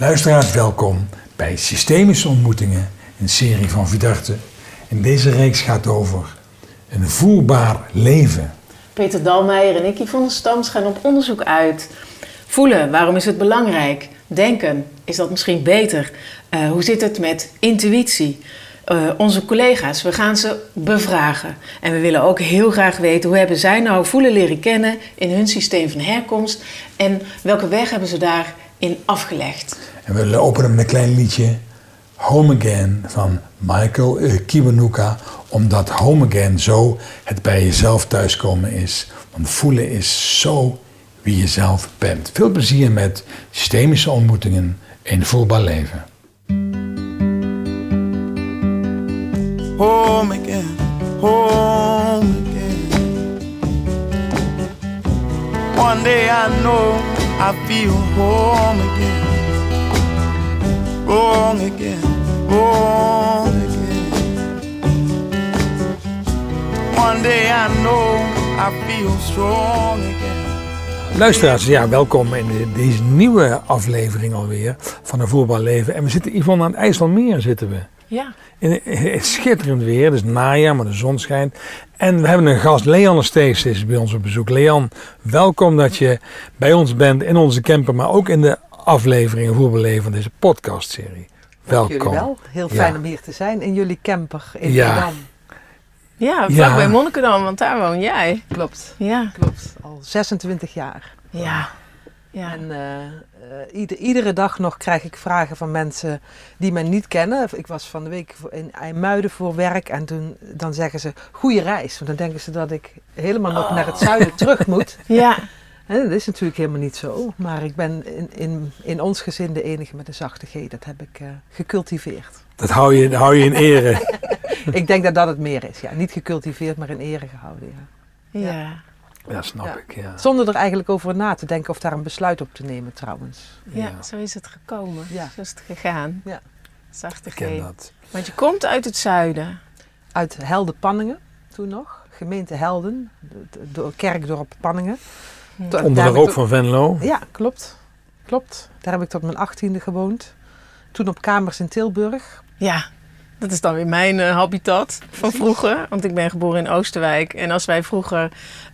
Luisteraars, welkom bij Systemische Ontmoetingen, een serie van Vidarte. En deze reeks gaat over een voelbaar leven. Peter Dalmeijer en ik, Yvonne Stams, gaan op onderzoek uit. Voelen, waarom is het belangrijk? Denken, is dat misschien beter? Uh, hoe zit het met intuïtie? Uh, onze collega's, we gaan ze bevragen. En we willen ook heel graag weten hoe hebben zij nou voelen leren kennen in hun systeem van herkomst en welke weg hebben ze daarin afgelegd. En we openen met een klein liedje Home Again van Michael Kiwanuka, omdat Home Again zo het bij jezelf thuiskomen is. Want voelen is zo wie je zelf bent. Veel plezier met systemische ontmoetingen in voelbaar leven. Home again, home again. One day I know I feel home again. Wrong again, wrong again. One day I know I feel strong again. Luisteraars, ja, welkom in deze nieuwe aflevering alweer van een voetbal leven. En we zitten, Yvonne, aan het IJsselmeer zitten we. Ja. In het schitterend weer, het is najaar, maar de zon schijnt. En we hebben een gast, Leanne Stees is bij ons op bezoek. Leon, welkom dat je bij ons bent in onze camper, maar ook in de afleveringen voetballeven van deze podcastserie. Welkom. Jullie wel. Heel fijn om hier te zijn in jullie camper in Ja. Rotterdam. Ja, vlak Ja. bij Monnikendam, want daar woon jij. Klopt, Ja. klopt. Al 26 jaar. Ja. Ja. En eh, eh, ieder- iedere dag nog krijg ik vragen van mensen die mij niet kennen. Ik was van de week voor- in IJmuiden voor werk en toen, dan zeggen ze goede reis. Want dan denken ze dat ik helemaal nog naar het zuiden terug moet. Ja. Hè, dat is natuurlijk helemaal niet zo. Maar ik ben in, in, in ons gezin de enige met een zachte G. Dat heb ik eh, gecultiveerd. Dat hou je, hou je in ere. ik denk dat dat het meer is. Ja. Niet gecultiveerd, maar in ere gehouden. Ja. Ja. Ja, snap Ja. ik. Ja. Zonder er eigenlijk over na te denken of daar een besluit op te nemen trouwens. Ja, Ja. zo is het gekomen. Ja. Zo is het gegaan. Ja. Zachte Ik ken G. dat. Want je komt uit het zuiden. Uit Helden-Panningen toen nog. Gemeente Helden. Kerkdorp Panningen. Onder de rook tot- van Venlo. Ja, klopt. Klopt. Daar heb ik tot mijn achttiende gewoond. Toen op kamers in Tilburg. Ja, dat is dan weer mijn eh, habitat van vroeger. Want ik ben geboren in Oosterwijk. En als wij vroeger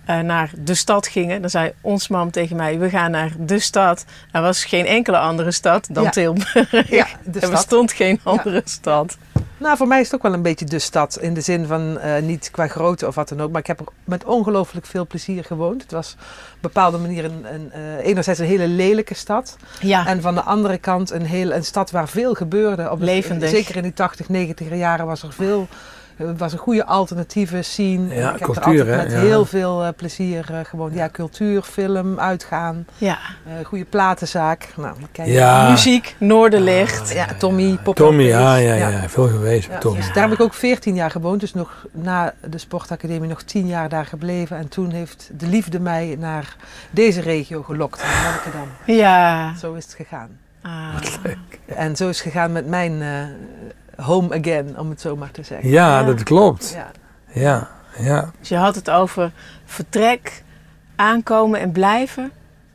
eh, naar de stad gingen, dan zei ons mam tegen mij: We gaan naar de stad. Er was geen enkele andere stad dan Ja. Tilburg. Ja, de er bestond geen andere stad. Nou, voor mij is het ook wel een beetje de stad. In de zin van eh, niet qua grootte of wat dan ook. Maar ik heb er met ongelooflijk veel plezier gewoond. Het was op een bepaalde manier een, een, eh, enerzijds een hele lelijke stad. Ja, En van de andere kant een, heel, een stad waar veel gebeurde. Op Levendig. Zeker in die 80, 90 jaren was er veel. Het was een goede alternatieve scene. Ja, ik heb cultuur, er altijd hè? met Ja. heel veel eh, plezier eh, gewoond. Ja, cultuur, film, uitgaan, ja. eh, goede platenzaak. Nou, kijk. Ja. muziek, Noorderlicht. Ja, Tommy, Pop Tommy, ja, ja, ja, Veel geweest Tommy. dus daar heb ik ook 14 jaar gewoond. Dus nog na de sportacademie nog 10 jaar daar gebleven. En toen heeft de liefde mij naar deze regio gelokt. Naar Monnikendam. Ja. Zo is het gegaan. Ah. En zo is het gegaan met mijn eh, home again, om het zo maar te zeggen. Ja, Ja. dat klopt. Ja. Ja, ja. Dus je had het over vertrek, aankomen en blijven.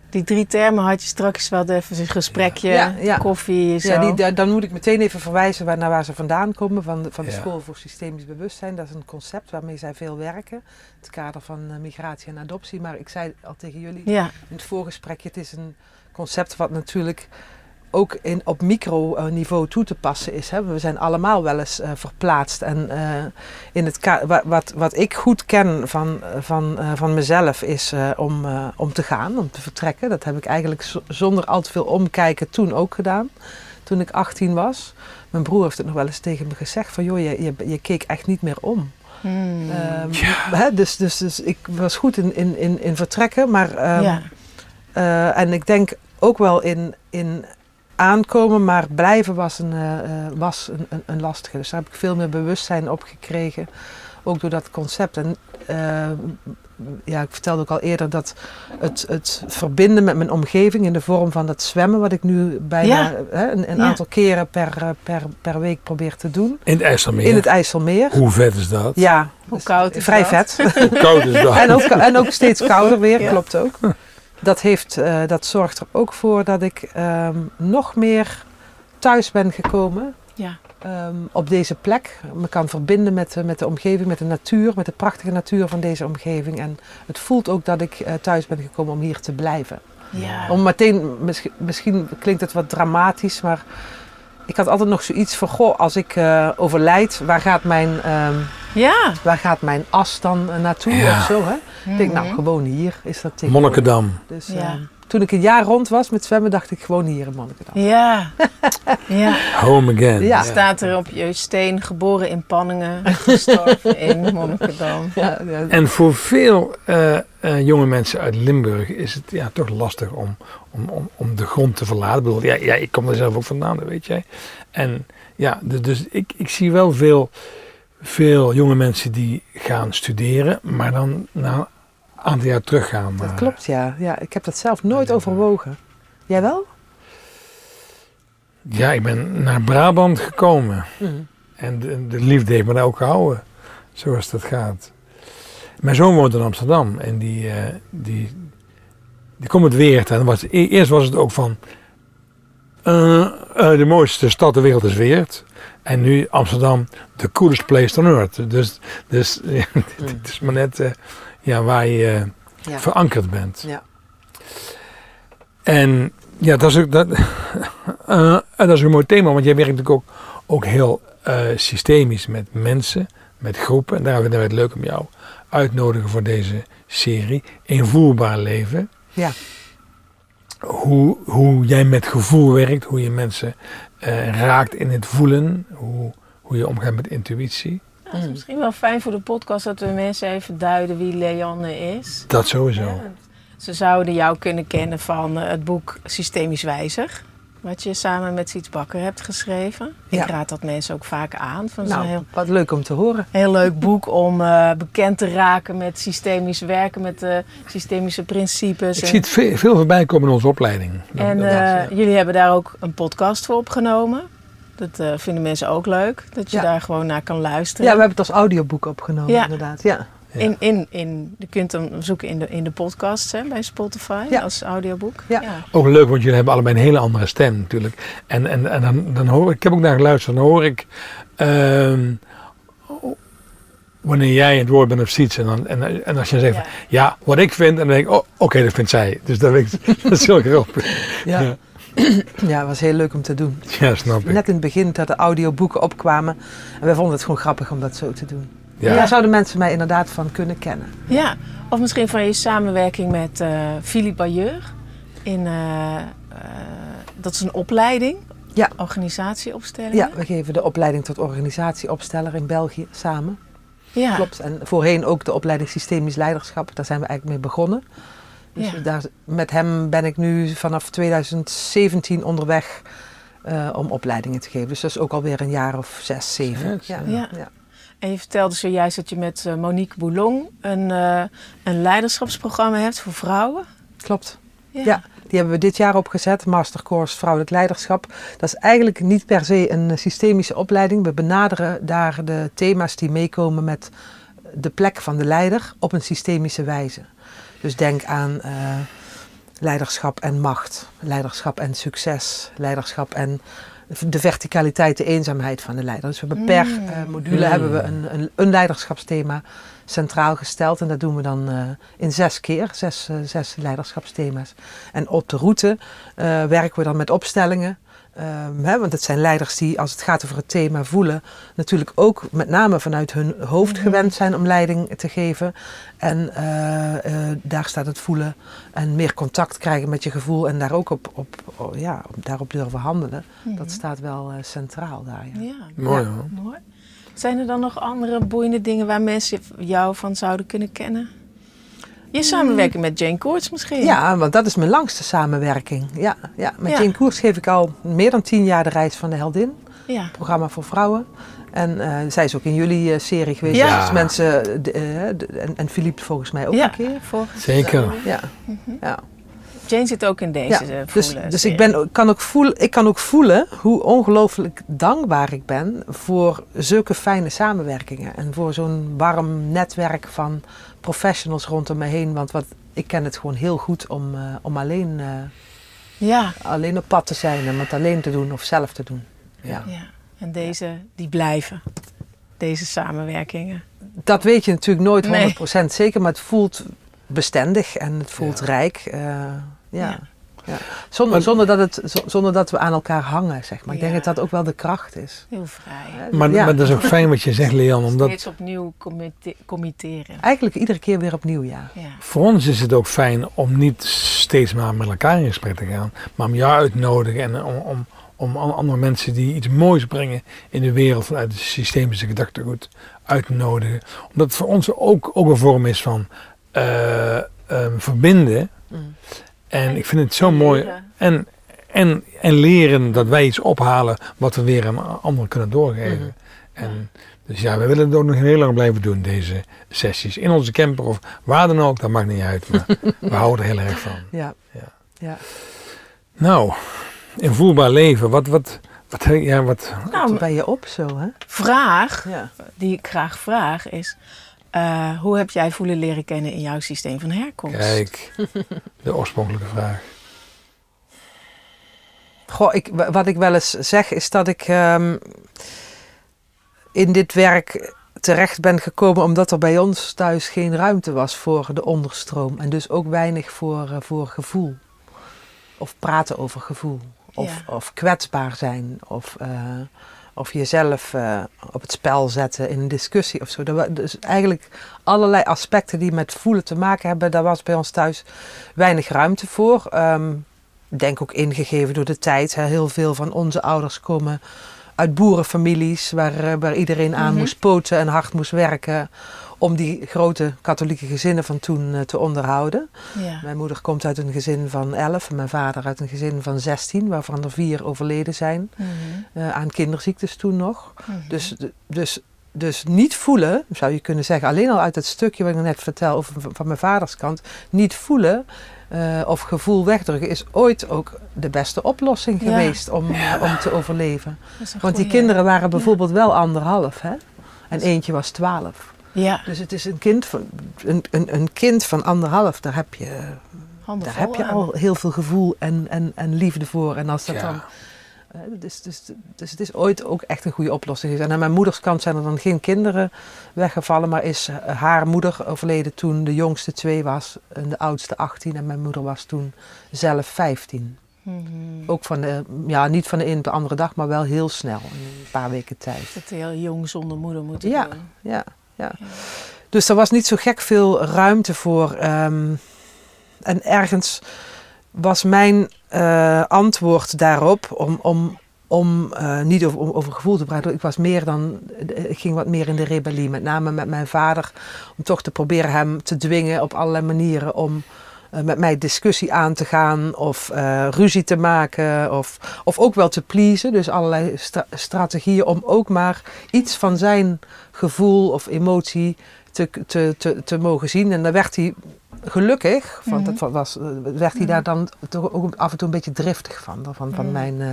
Die drie termen had je straks wel even een gesprekje, Ja, ja. koffie, zo. Ja, die, dan moet ik meteen even verwijzen waar, naar waar ze vandaan komen. Van de, van de Ja. School voor Systemisch Bewustzijn. Dat is een concept waarmee zij veel werken. In het kader van eh, migratie en adoptie. Maar ik zei al tegen jullie Ja, in het voorgesprekje, het is een concept wat natuurlijk ook in, op microniveau toe te passen is. Hè. We zijn allemaal wel eens eh, verplaatst. En eh, in het wa- wat, wat ik goed ken van, eh, van, eh, van mezelf is eh, om, eh, om te gaan, om te vertrekken. Dat heb ik eigenlijk z- zonder al te veel omkijken toen ook gedaan. Toen ik 18 was. Mijn broer heeft het nog wel eens tegen me gezegd van joh, je, je, je keek echt niet meer om. Hmm. Ehm, hè, dus, dus, dus ik was goed in, in, in, in vertrekken, maar ehm, ja. eh, en ik denk ook wel in, in aankomen, maar blijven was een, eh, eh, was een, een, een lastige. Dus daar heb ik veel meer bewustzijn op gekregen, ook door dat concept. En eh, ja, ik vertelde ook al eerder dat het, het verbinden met mijn omgeving in de vorm van dat zwemmen, wat ik nu bijna Ja. hè, een, een Ja. aantal keren per, per, per week probeer te doen. In het IJsselmeer. In het IJsselmeer. Hoe vet is dat? Ja, Hoe koud is vrij dat? vet. Hoe koud is dat? en, ook, en ook steeds kouder weer, Ja. klopt ook. dat, heeft, eh, dat zorgt er ook voor dat ik ehm, nog meer thuis ben gekomen Ja. ehm, op deze plek. Me kan verbinden met, de- met de omgeving, met de natuur, met de prachtige natuur van deze omgeving. En het voelt ook dat ik eh, thuis ben gekomen om hier te blijven. Ja. Om meteen, misschien, misschien klinkt het wat dramatisch, maar ik had altijd nog zoiets van, goh, als ik eh, overlijd, waar gaat mijn, ehm, Ja. waar gaat mijn as dan eh, naartoe Ja. of zo, hè? Ik denk, nou, gewoon hier is dat tegenwoordig. Monnikendam. Dus Ja. ehm, toen ik een jaar rond was met zwemmen, dacht ik gewoon hier in Monnikendam. Ja. ja. Home again. Ja. Staat er op je steen, geboren in Panningen, gestorven in Monnikendam. Ja, ja. En voor veel eh, eh, jonge mensen uit Limburg is het ja, toch lastig om, om, om, om de grond te verlaten. Ik bedoel, ja, ja, ik kom er zelf ook vandaan, dat weet jij. En ja, dus, dus ik, ik zie wel veel, veel jonge mensen die gaan studeren, maar dan na een aantal jaar teruggaan. dat naar- klopt, ja. ja. Ik heb dat zelf nooit overwogen. Jij wel? Ja, ik ben naar Brabant gekomen. En de, de liefde heeft me daar ook gehouden, zoals dat gaat. Mijn zoon woont in Amsterdam en die, eh, die, die komt uit Weert. En was, e- eerst was het ook van, eh, eh, de mooiste stad ter wereld is Weert. En nu Amsterdam, the coolest place on earth. Dus, dus ja, het is maar net eh, ja, waar je eh, Ja. verankerd bent. Ja. En ja, dat is ook, dat, eh, en dat is een mooi thema, want jij werkt natuurlijk ook, ook heel eh, systemisch met mensen, met groepen. En daarom vinden wij het leuk om jou uitnodigen voor deze serie. Invoelbaar leven. Ja. Hoe, hoe jij met gevoel werkt, hoe je mensen raakt in het voelen, hoe, hoe je omgaat met intuïtie. Het is misschien wel fijn voor de podcast dat we mensen even duiden wie Leanne is. Dat sowieso. Ja, Ze zouden jou kunnen kennen van eh, het boek Systemisch Wijzig. Wat je samen met Siets Bakker hebt geschreven. Ja. Ik raad dat mensen ook vaak aan. Van Nou, heel, wat leuk om te horen. heel leuk boek om eh, bekend te raken met systemisch werken, met de systemische principes. Ik en- zie het veel, veel voorbij komen in onze opleiding. En eh, ja. jullie hebben daar ook een podcast voor opgenomen. Dat eh, vinden mensen ook leuk, dat je Ja. daar gewoon naar kan luisteren. Ja, we hebben het als audioboek opgenomen, Ja. inderdaad. Ja. Ja. In, in, in, je kunt hem zoeken in de, in de podcasts hè, bij Spotify Ja. als audioboek. Ja. Ook leuk, want jullie hebben allebei een hele andere stem natuurlijk. En, en, en dan, dan hoor ik, ik heb ook naar geluisterd, dan hoor ik ehm, wanneer jij het woord bent of zoiets. En, dan, en, en als je zegt, Ja. van, ja, wat ik vind, en dan denk ik, oh, oké, dat vindt zij. Dus dat, ik, dat is heel grappig. Ja. Ja. het was heel leuk om te doen. Ja, snap ik. Net in het begin dat de audioboeken opkwamen. En wij vonden het gewoon grappig om dat zo te doen. Ja. Daar zouden mensen mij inderdaad van kunnen kennen. Ja, of misschien van je samenwerking met eh Philippe Bayeur. In, eh, eh, dat is een opleiding, Ja. organisatieopstelling. Ja, we geven de opleiding tot organisatieopsteller in België samen. ja. Klopt. En voorheen ook de opleiding Systemisch Leiderschap. Daar zijn we eigenlijk mee begonnen. Dus Ja. daar, met hem ben ik nu vanaf 2017 onderweg eh, om opleidingen te geven. Dus dat is ook alweer een jaar of zes, zeven. Zes, ja. ja. Ja. En je vertelde zojuist dat je met eh, Monique Boulon een, eh, een leiderschapsprogramma hebt voor vrouwen. Klopt. Ja, die hebben we dit jaar opgezet, Mastercourse Vrouwelijk Leiderschap. Dat is eigenlijk niet per se een systemische opleiding. We benaderen daar de thema's die meekomen met de plek van de leider op een systemische wijze. Dus denk aan eh, leiderschap en macht, leiderschap en succes, leiderschap en de verticaliteit, de eenzaamheid van de leider. Dus we hebben per Mm. eh, module Mm. hebben we een, een, een leiderschapsthema centraal gesteld. En dat doen we dan eh, in zes keer, zes, zes leiderschapsthema's. En op de route eh, werken we dan met opstellingen. Ehm, hè, want het zijn leiders die, als het gaat over het thema voelen, natuurlijk ook met name vanuit hun hoofd Mhm. gewend zijn om leiding te geven. En eh, eh, daar staat het voelen en meer contact krijgen met je gevoel en daar ook op, op, oh, ja, op- daarop durven handelen. Dat staat wel eh, centraal daar. Ja. Ja, Mooi Ja. hoor. mooi. Zijn er dan nog andere boeiende dingen waar mensen jou van zouden kunnen kennen? Je samenwerking met Jane Koorts misschien? Ja, want dat is mijn langste samenwerking. Ja, ja. Met Ja. Jane Koers geef ik al meer dan tien jaar de reis van de heldin. Ja. Programma voor vrouwen. En eh, zij is ook in jullie eh, serie geweest. Ja. Dus mensen, de, eh, de- en, en Philippe volgens mij ook ja. een keer. Voor... Zeker. Ja, ja. Jane zit ook in deze ja. Dus, voelen dus ik, ben, kan ook voelen, ik kan ook voelen hoe ongelooflijk dankbaar ik ben voor zulke fijne samenwerkingen. En voor zo'n warm netwerk van professionals rondom me heen. Want wat ik ken het gewoon heel goed om, eh, om alleen, eh, Ja. alleen op pad te zijn en het alleen te doen of zelf te doen. Ja. ja. En deze, die blijven. Deze samenwerkingen. Dat weet je natuurlijk nooit Nee. 100% zeker, maar het voelt bestendig en het voelt Ja. rijk. eh, ja. Ja. Zonder, Maar- zonder, dat het, zonder dat we aan elkaar hangen, zeg maar. Ik denk dat dat ook wel de kracht is. Heel vrij. Maar, Ja. maar dat is ook fijn wat je zegt, Leon, omdat Steeds opnieuw commite- committeren. Eigenlijk iedere keer weer opnieuw, ja. Ja. voor ons is het ook fijn om niet steeds maar met elkaar in gesprek te gaan, maar om jou uit te nodigen en om, om, om an- andere mensen die iets moois brengen in de wereld vanuit het systemische gedachtegoed uit te nodigen. Omdat het voor ons ook, ook een vorm is van eh, ehm, verbinden. Mm. En ik vind het zo mooi. En, en, en leren dat wij iets ophalen wat we weer aan anderen kunnen doorgeven. Mhm. En dus ja, we willen het ook nog heel lang blijven doen, deze sessies. In onze camper of waar dan ook, dat maakt niet uit. Maar we houden er heel erg van. Ja. Ja. ja. Nou, in voelbaar leven, wat, wat, wat, ja, wat, Nou, Toen ben je op zo, hè? vraag Ja. die ik graag vraag is... eh, hoe heb jij voelen leren kennen in jouw systeem van herkomst? kijk, de oorspronkelijke vraag. Goh, ik, wa- wat ik wel eens zeg is dat ik ehm, in dit werk terecht ben gekomen omdat er bij ons thuis geen ruimte was voor de onderstroom. En dus ook weinig voor, eh, voor gevoel. Of praten over gevoel. Of, Ja. of kwetsbaar zijn. Of, eh, of jezelf eh, op het spel zetten in een discussie of zo. Dus eigenlijk allerlei aspecten die met voelen te maken hebben, daar was bij ons thuis weinig ruimte voor. Ik denk ook ingegeven door de tijd. Hè. Heel veel van onze ouders komen uit boerenfamilies waar, eh, waar iedereen aan Mhm. moest poten en hard moest werken om die grote katholieke gezinnen van toen eh, te onderhouden. Ja. Mijn moeder komt uit een gezin van elf en mijn vader uit een gezin van 16, waarvan er vier overleden zijn Mhm. eh, aan kinderziektes toen nog. Mhm. Dus, dus, dus niet voelen, zou je kunnen zeggen, alleen al uit het stukje wat ik net vertel over, van mijn vaders kant, niet voelen eh, of gevoel wegdrukken is ooit ook de beste oplossing Ja. geweest om, om te overleven. Want die kinderen waren bijvoorbeeld wel anderhalf, hè? En eentje was twaalf. Ja, Dus het is een kind van, een, een, een kind van anderhalf, daar heb je, handen daar heb je aan. al heel veel gevoel en, en, en liefde voor. En als dat Ja. dan eh, Dus, dus, dus het is ooit ook echt een goede oplossing. geweest. En aan mijn moeders kant zijn er dan geen kinderen weggevallen, maar is eh, haar moeder overleden toen de jongste twee was en de oudste 18 en mijn moeder was toen zelf 15. Mhm. Ook van de, ja, niet van de een op de andere dag, maar wel heel snel, in een paar weken tijd. Dat heel jong zonder moeder moeten Ja. doen. Ja, ja. Dus er was niet zo gek veel ruimte voor. ehm, en ergens was mijn eh, antwoord daarop om, om, om eh, niet over, over gevoel te praten. Ik was meer dan, ging wat meer in de rebellie, met name met mijn vader, om toch te proberen hem te dwingen op allerlei manieren om met mij discussie aan te gaan of eh, ruzie te maken of, of ook wel te pleasen. Dus allerlei stra- strategieën om ook maar iets van zijn gevoel of emotie te, te, te, te mogen zien. En dan werd hij gelukkig, want Mhm. dat was, eh, werd hij daar dan toch ook af en toe een beetje driftig van. Van, van Mhm. mijn eh,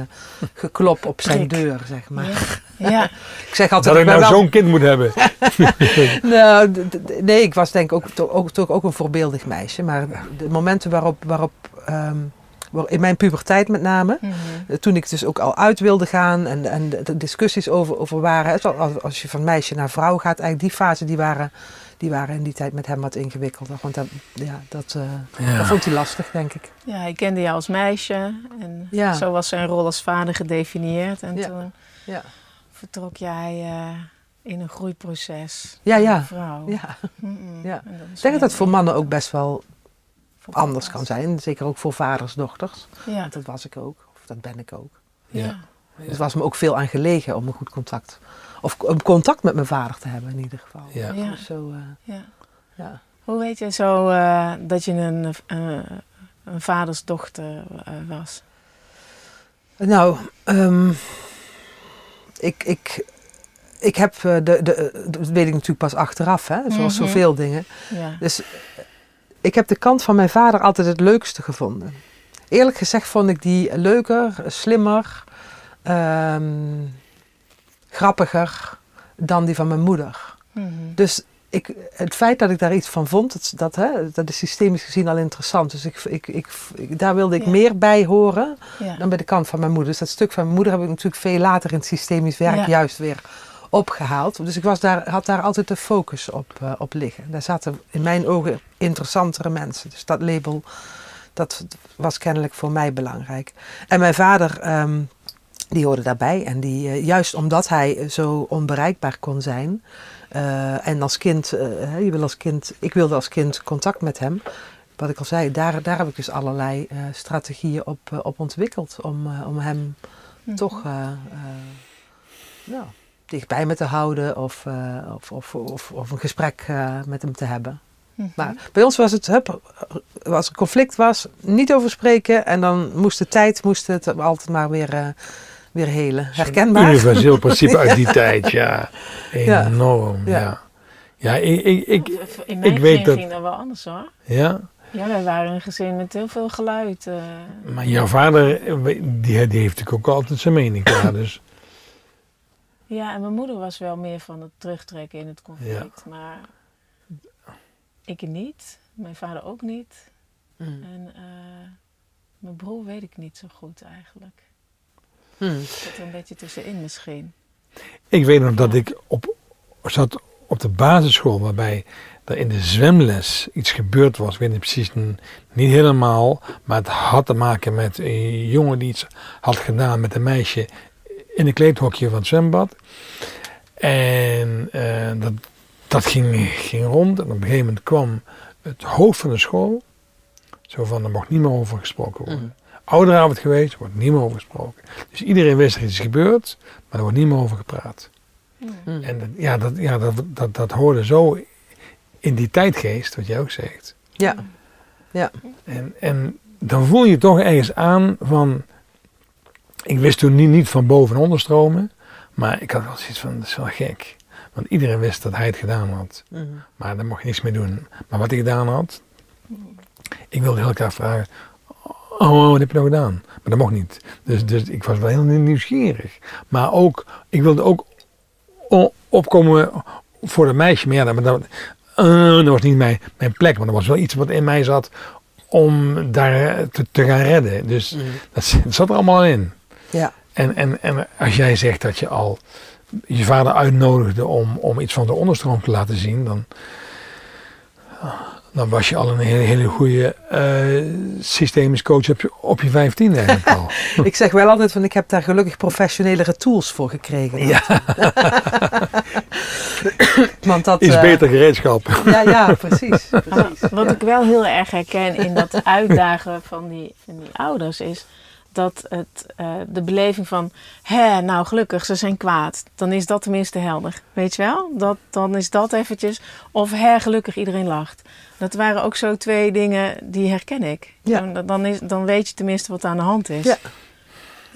geklop op zijn Prik. deur, zeg maar. Ja. ja. Ik zeg altijd, Dat ik ben nou wel- zo'n kind moet hebben. nou, nee, ik was denk ik ook, toch ook, toch ook een voorbeeldig meisje. Maar de momenten waarop, waarop ehm, waar- in mijn puberteit met name, Mhm. eh, toen ik dus ook al uit wilde gaan en, en de discussies over, over waren, als je van meisje naar vrouw gaat, eigenlijk die fase die waren, die waren in die tijd met hem wat ingewikkelder. Want dat, ja, dat, eh, Ja. dat vond hij lastig, denk ik. ja, ik kende jou als meisje. En Ja. zo was zijn rol als vader gedefinieerd. En Ja. toen Ja, vertrok jij eh, in een groeiproces. Ja, ja. Als Vrouw. ja. Ja. Ik denk dat dat voor mannen ook best wel anders kan zijn. Zeker ook voor vaders, dochters. Ja. Want dat was ik ook, of dat ben ik ook. Ja. Ja. Dus het was me ook veel aan gelegen om een goed contact, of om contact met mijn vader te hebben in ieder geval. Ja. Ja. Zo, eh, Ja. ja. Hoe weet je zo eh, dat je een, eh, een vadersdochter eh, was? Nou, ehm, ik, ik, ik heb, de, de, dat weet ik natuurlijk pas achteraf, hè, zoals Mhm. zoveel dingen. Ja. Dus ik heb de kant van mijn vader altijd het leukste gevonden. Eerlijk gezegd vond ik die leuker, slimmer, ehm, grappiger dan die van mijn moeder. Mhm. Dus ik, het feit dat ik daar iets van vond, dat, dat, hè, dat is systemisch gezien al interessant. Dus ik, ik, ik, ik- daar wilde ik Ja. meer bij horen Ja. dan bij de kant van mijn moeder. Dus dat stuk van mijn moeder heb ik natuurlijk veel later in het systemisch werk Ja. juist weer opgehaald. Dus ik was daar, had daar altijd de focus op, eh, op liggen. Daar zaten in mijn ogen interessantere mensen. Dus dat label, dat was kennelijk voor mij belangrijk. En mijn vader, ehm, die hoorde daarbij. En die, eh, juist omdat hij zo onbereikbaar kon zijn. eh, en als kind, eh, je wil als kind, ik wilde als kind contact met hem. Wat ik al zei, daar, daar heb ik dus allerlei strategieën op, op ontwikkeld. Om, om hem Mhm. toch nou, dichtbij me te houden of, of, of, of, of een gesprek met hem te hebben. Mhm. Maar bij ons was het, hup, als er conflict was, niet over spreken. En dan moest de tijd moest het altijd maar weer, weer helen. Herkenbaar? Universeel principe uit die tijd, ja. Enorm, ja. Ja. Ja, ik, ik, ik, In mijn ik weet dat- ging dat wel anders hoor. ja. Ja, wij waren een gezin met heel veel geluid. eh. Maar jouw vader, die, die heeft natuurlijk ook altijd zijn mening klaar, dus... Ja, en mijn moeder was wel meer van het terugtrekken in het conflict. Maar ik niet. Mijn vader ook niet. Mm. En eh, mijn broer weet ik niet zo goed eigenlijk. Hmm. Zit er een beetje tussenin misschien. Ik weet nog dat ik op, zat op de basisschool waarbij er in de zwemles iets gebeurd was. Ik weet niet precies, niet helemaal, maar het had te maken met een jongen die iets had gedaan met een meisje in een kleedhokje van het zwembad. En eh, dat, dat ging, ging rond en op een gegeven moment kwam het hoofd van de school. Zo van, er mocht niet meer over gesproken worden. Mhm. Ouderavond geweest, er wordt niet meer over gesproken. Dus iedereen wist er iets is gebeurd, maar er wordt niet meer over gepraat. Hmm. En dat- ja, dat, ja dat, dat, dat hoorde zo in die tijdgeest, wat jij ook zegt. Ja, ja. En, en dan voel je toch ergens aan van... Ik wist toen niet, niet van boven en onderstromen, maar ik had wel zoiets van, dat is wel gek. Want iedereen wist dat hij het gedaan had. Hmm. Maar daar mocht je niks mee doen. Maar wat hij gedaan had, ik wilde heel graag vragen, oh, wat heb je nou gedaan? Maar dat mocht niet. Dus, dus ik was wel heel nieuwsgierig. Maar ook, ik wilde ook opkomen voor dat meisje. Maar ja, dat, dat, eh, dat was niet mijn, mijn plek. Maar dat was wel iets wat in mij zat om daar te, te gaan redden. Dus Hmm. dat, dat zat er allemaal in. Ja. En, en, en als jij zegt dat je al je vader uitnodigde om, om iets van de onderstroom te laten zien, dan, dan was je al een hele, hele goede eh, systemisch coach op je, op je 15 eigenlijk al. Ik zeg wel altijd van ik heb daar gelukkig professionelere tools voor gekregen. ja, Want dat, is eh, beter gereedschap. Ja, ja, precies. Maar wat ik wel heel erg herken in dat uitdagen van die, van die ouders is dat het, eh, de beleving van, hè, nou gelukkig, ze zijn kwaad. Dan is dat tenminste helder. Weet je wel? Dat, dan is dat eventjes. Of hè, gelukkig, iedereen lacht. Dat waren ook zo twee dingen die herken ik. Ja. Dan, dan, is, dan weet je tenminste wat aan de hand is. Ja.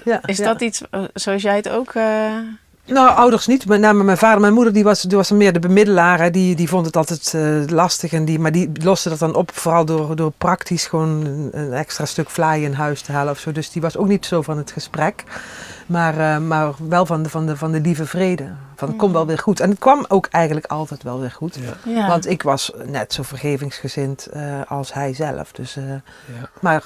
Ja, Is ja. dat iets eh, zoals jij het ook... eh, Nou, ouders niet. Met name mijn vader, mijn moeder, die was, die was meer de bemiddelaar. hè. Die, die vond het altijd eh, lastig. En die, maar die loste dat dan op, vooral door, door praktisch gewoon een, een extra stuk vlaai in huis te halen of zo. Dus die was ook niet zo van het gesprek. Maar, eh, maar wel van de, van, de, van de lieve vrede. Van het komt wel weer goed. En het kwam ook eigenlijk altijd wel weer goed. Ja. ja. Want ik was net zo vergevingsgezind eh, als hij zelf. Dus, eh, Ja. maar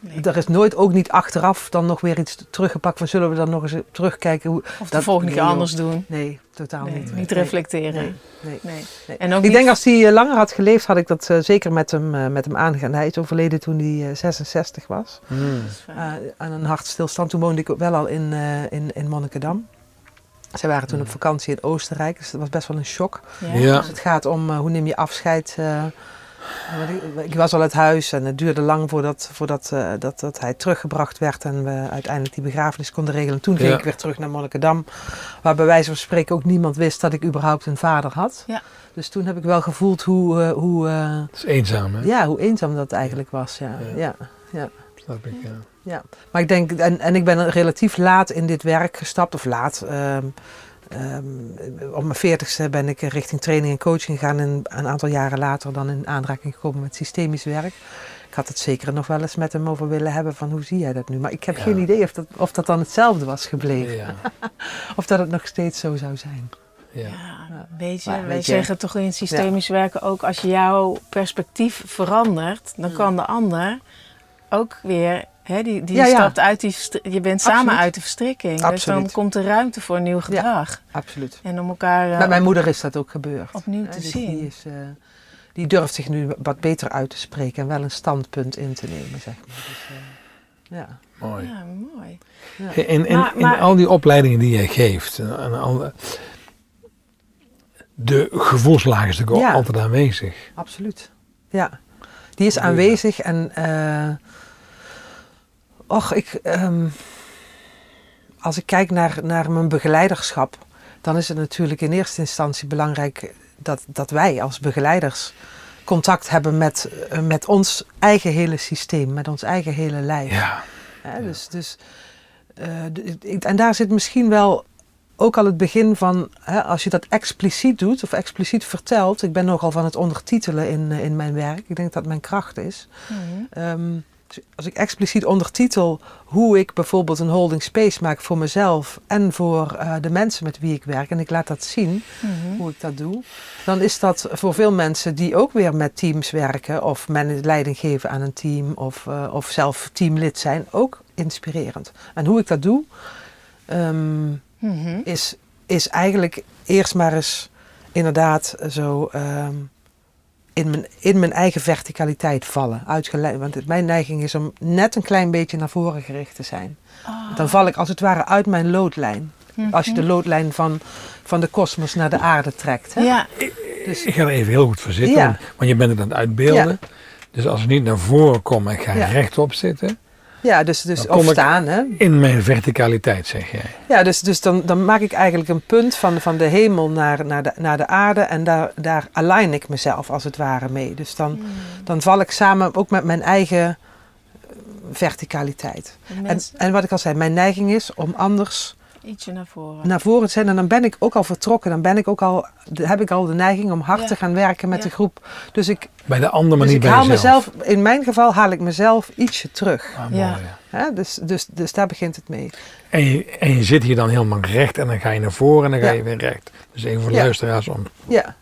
Nee. er is nooit ook niet achteraf dan nog weer iets teruggepakt van zullen we dan nog eens terugkijken. Hoe... Of de dat- volgende keer nee, anders doen. Nee, totaal Nee, niet. niet reflecteren. Nee, nee, Nee. nee. En ook Ik niet- denk als hij eh, langer had geleefd, had ik dat eh, zeker met hem, eh, met hem aangegaan. Hij is overleden toen hij eh, 66 was. Hmm. Eh, aan een hartstilstand. Toen woonde ik wel al in, eh, in, in Monnikendam. Zij waren toen op vakantie in Oostenrijk, dus dat was best wel een shock. Ja. Dus het gaat om hoe neem je afscheid. Ik, was al uit huis en het duurde lang voordat, voordat eh, dat, dat hij teruggebracht werd en we uiteindelijk die begrafenis konden regelen. Toen ging Ja. ik weer terug naar Monnikendam, waar bij wijze van spreken ook niemand wist dat ik überhaupt een vader had. Ja. Dus toen heb ik wel gevoeld hoe, eh, hoe, eh, Het is eenzaam, hè? ja, hoe eenzaam dat eigenlijk was. Ja. Ja. Ja. Snap ik, ja. Maar ik denk, en, en ik ben relatief laat in dit werk gestapt, of laat. ehm, ehm, op mijn veertigste ben ik richting training en coaching gegaan. En een aantal jaren later dan in aanraking gekomen met systemisch werk. Ik had het zeker nog wel eens met hem over willen hebben van hoe zie jij dat nu? Maar ik heb Ja. geen idee of dat, of dat dan hetzelfde was gebleven. Ja. Of dat het nog steeds zo zou zijn. Ja. Ja, weet je, Maar wij weet je- zeggen toch in systemisch werken ook... als je jouw perspectief verandert... dan kan de ander ook weer... Hè, die die Ja, ja. stapt uit die... Je bent samen Absoluut. uit de verstrikking. Dus dan komt er ruimte voor nieuw gedrag. Absoluut. En om elkaar eh, Met mijn moeder is dat ook gebeurd. opnieuw te zien. Die, is, eh, die durft zich nu wat beter uit te spreken en wel een standpunt in te nemen, zeg maar. Dus, eh, ja. Mooi. Ja, mooi. In, in, in, Maar- maar- al die opleidingen die jij geeft, en, en al, de gevoelslaag is natuurlijk Ja. altijd aanwezig. Absoluut. Ja, die is aanwezig en eh och, ik, ehm, als ik kijk naar, naar mijn begeleiderschap, dan is het natuurlijk in eerste instantie belangrijk dat, dat wij als begeleiders contact hebben met, eh, met ons eigen hele systeem, met ons eigen hele lijf. Ja. Hè, Dus, dus, eh, en daar zit misschien wel ook al het begin van, hè, als je dat expliciet doet of expliciet vertelt. Ik ben nogal van het ondertitelen in, eh, in mijn werk. Ik denk dat mijn kracht is. Dus als ik expliciet ondertitel hoe ik bijvoorbeeld een holding space maak voor mezelf en voor eh, de mensen met wie ik werk, en ik laat dat zien Mhm. hoe ik dat doe, dan is dat voor veel mensen die ook weer met teams werken of men leiding geven aan een team of, eh, of zelf teamlid zijn, ook inspirerend. En hoe ik dat doe, ehm, Mhm. is, is eigenlijk eerst maar eens inderdaad zo ehm, in, mijn, in mijn eigen verticaliteit vallen. Uitgeleid, want het- mijn neiging is om net een klein beetje naar voren gericht te zijn. Ah. Dan val ik als het ware uit mijn loodlijn. Mhm. Als je de loodlijn van, van de kosmos naar de aarde trekt. Hè? Ja, Dus, Ik ga er even heel goed voor zitten, Ja. want, want je bent het aan het uitbeelden. Dus als ik niet naar voren kom en ik ga Ja. rechtop zitten, ja, dus, dus Dan kom of ik- staan. Hè? in mijn verticaliteit zeg jij. Ja, dus, dus dan, dan maak ik eigenlijk een punt van, van de hemel naar, naar, de, naar de aarde en daar, daar align ik mezelf als het ware mee. Dus dan, dan val ik samen ook met mijn eigen eh, verticaliteit. En, mensen en wat ik al zei, mijn neiging is om anders ietsje naar voren. naar voren zijn. En dan ben ik ook al vertrokken. Dan ben ik ook al, heb ik al de neiging om hard Ja. te gaan werken met Ja. de groep. Dus ik, Bij de ander, maar dus niet ik bij haal jezelf. mezelf, in mijn geval haal ik mezelf ietsje terug. Ah, Ja. mooi, ja. Hè? Dus, dus, dus daar begint het mee. En, je, en je zit hier dan helemaal recht en dan ga je naar voren en dan ga Ja. je weer recht. Dus even voor de Ja. luisteraars om Ja,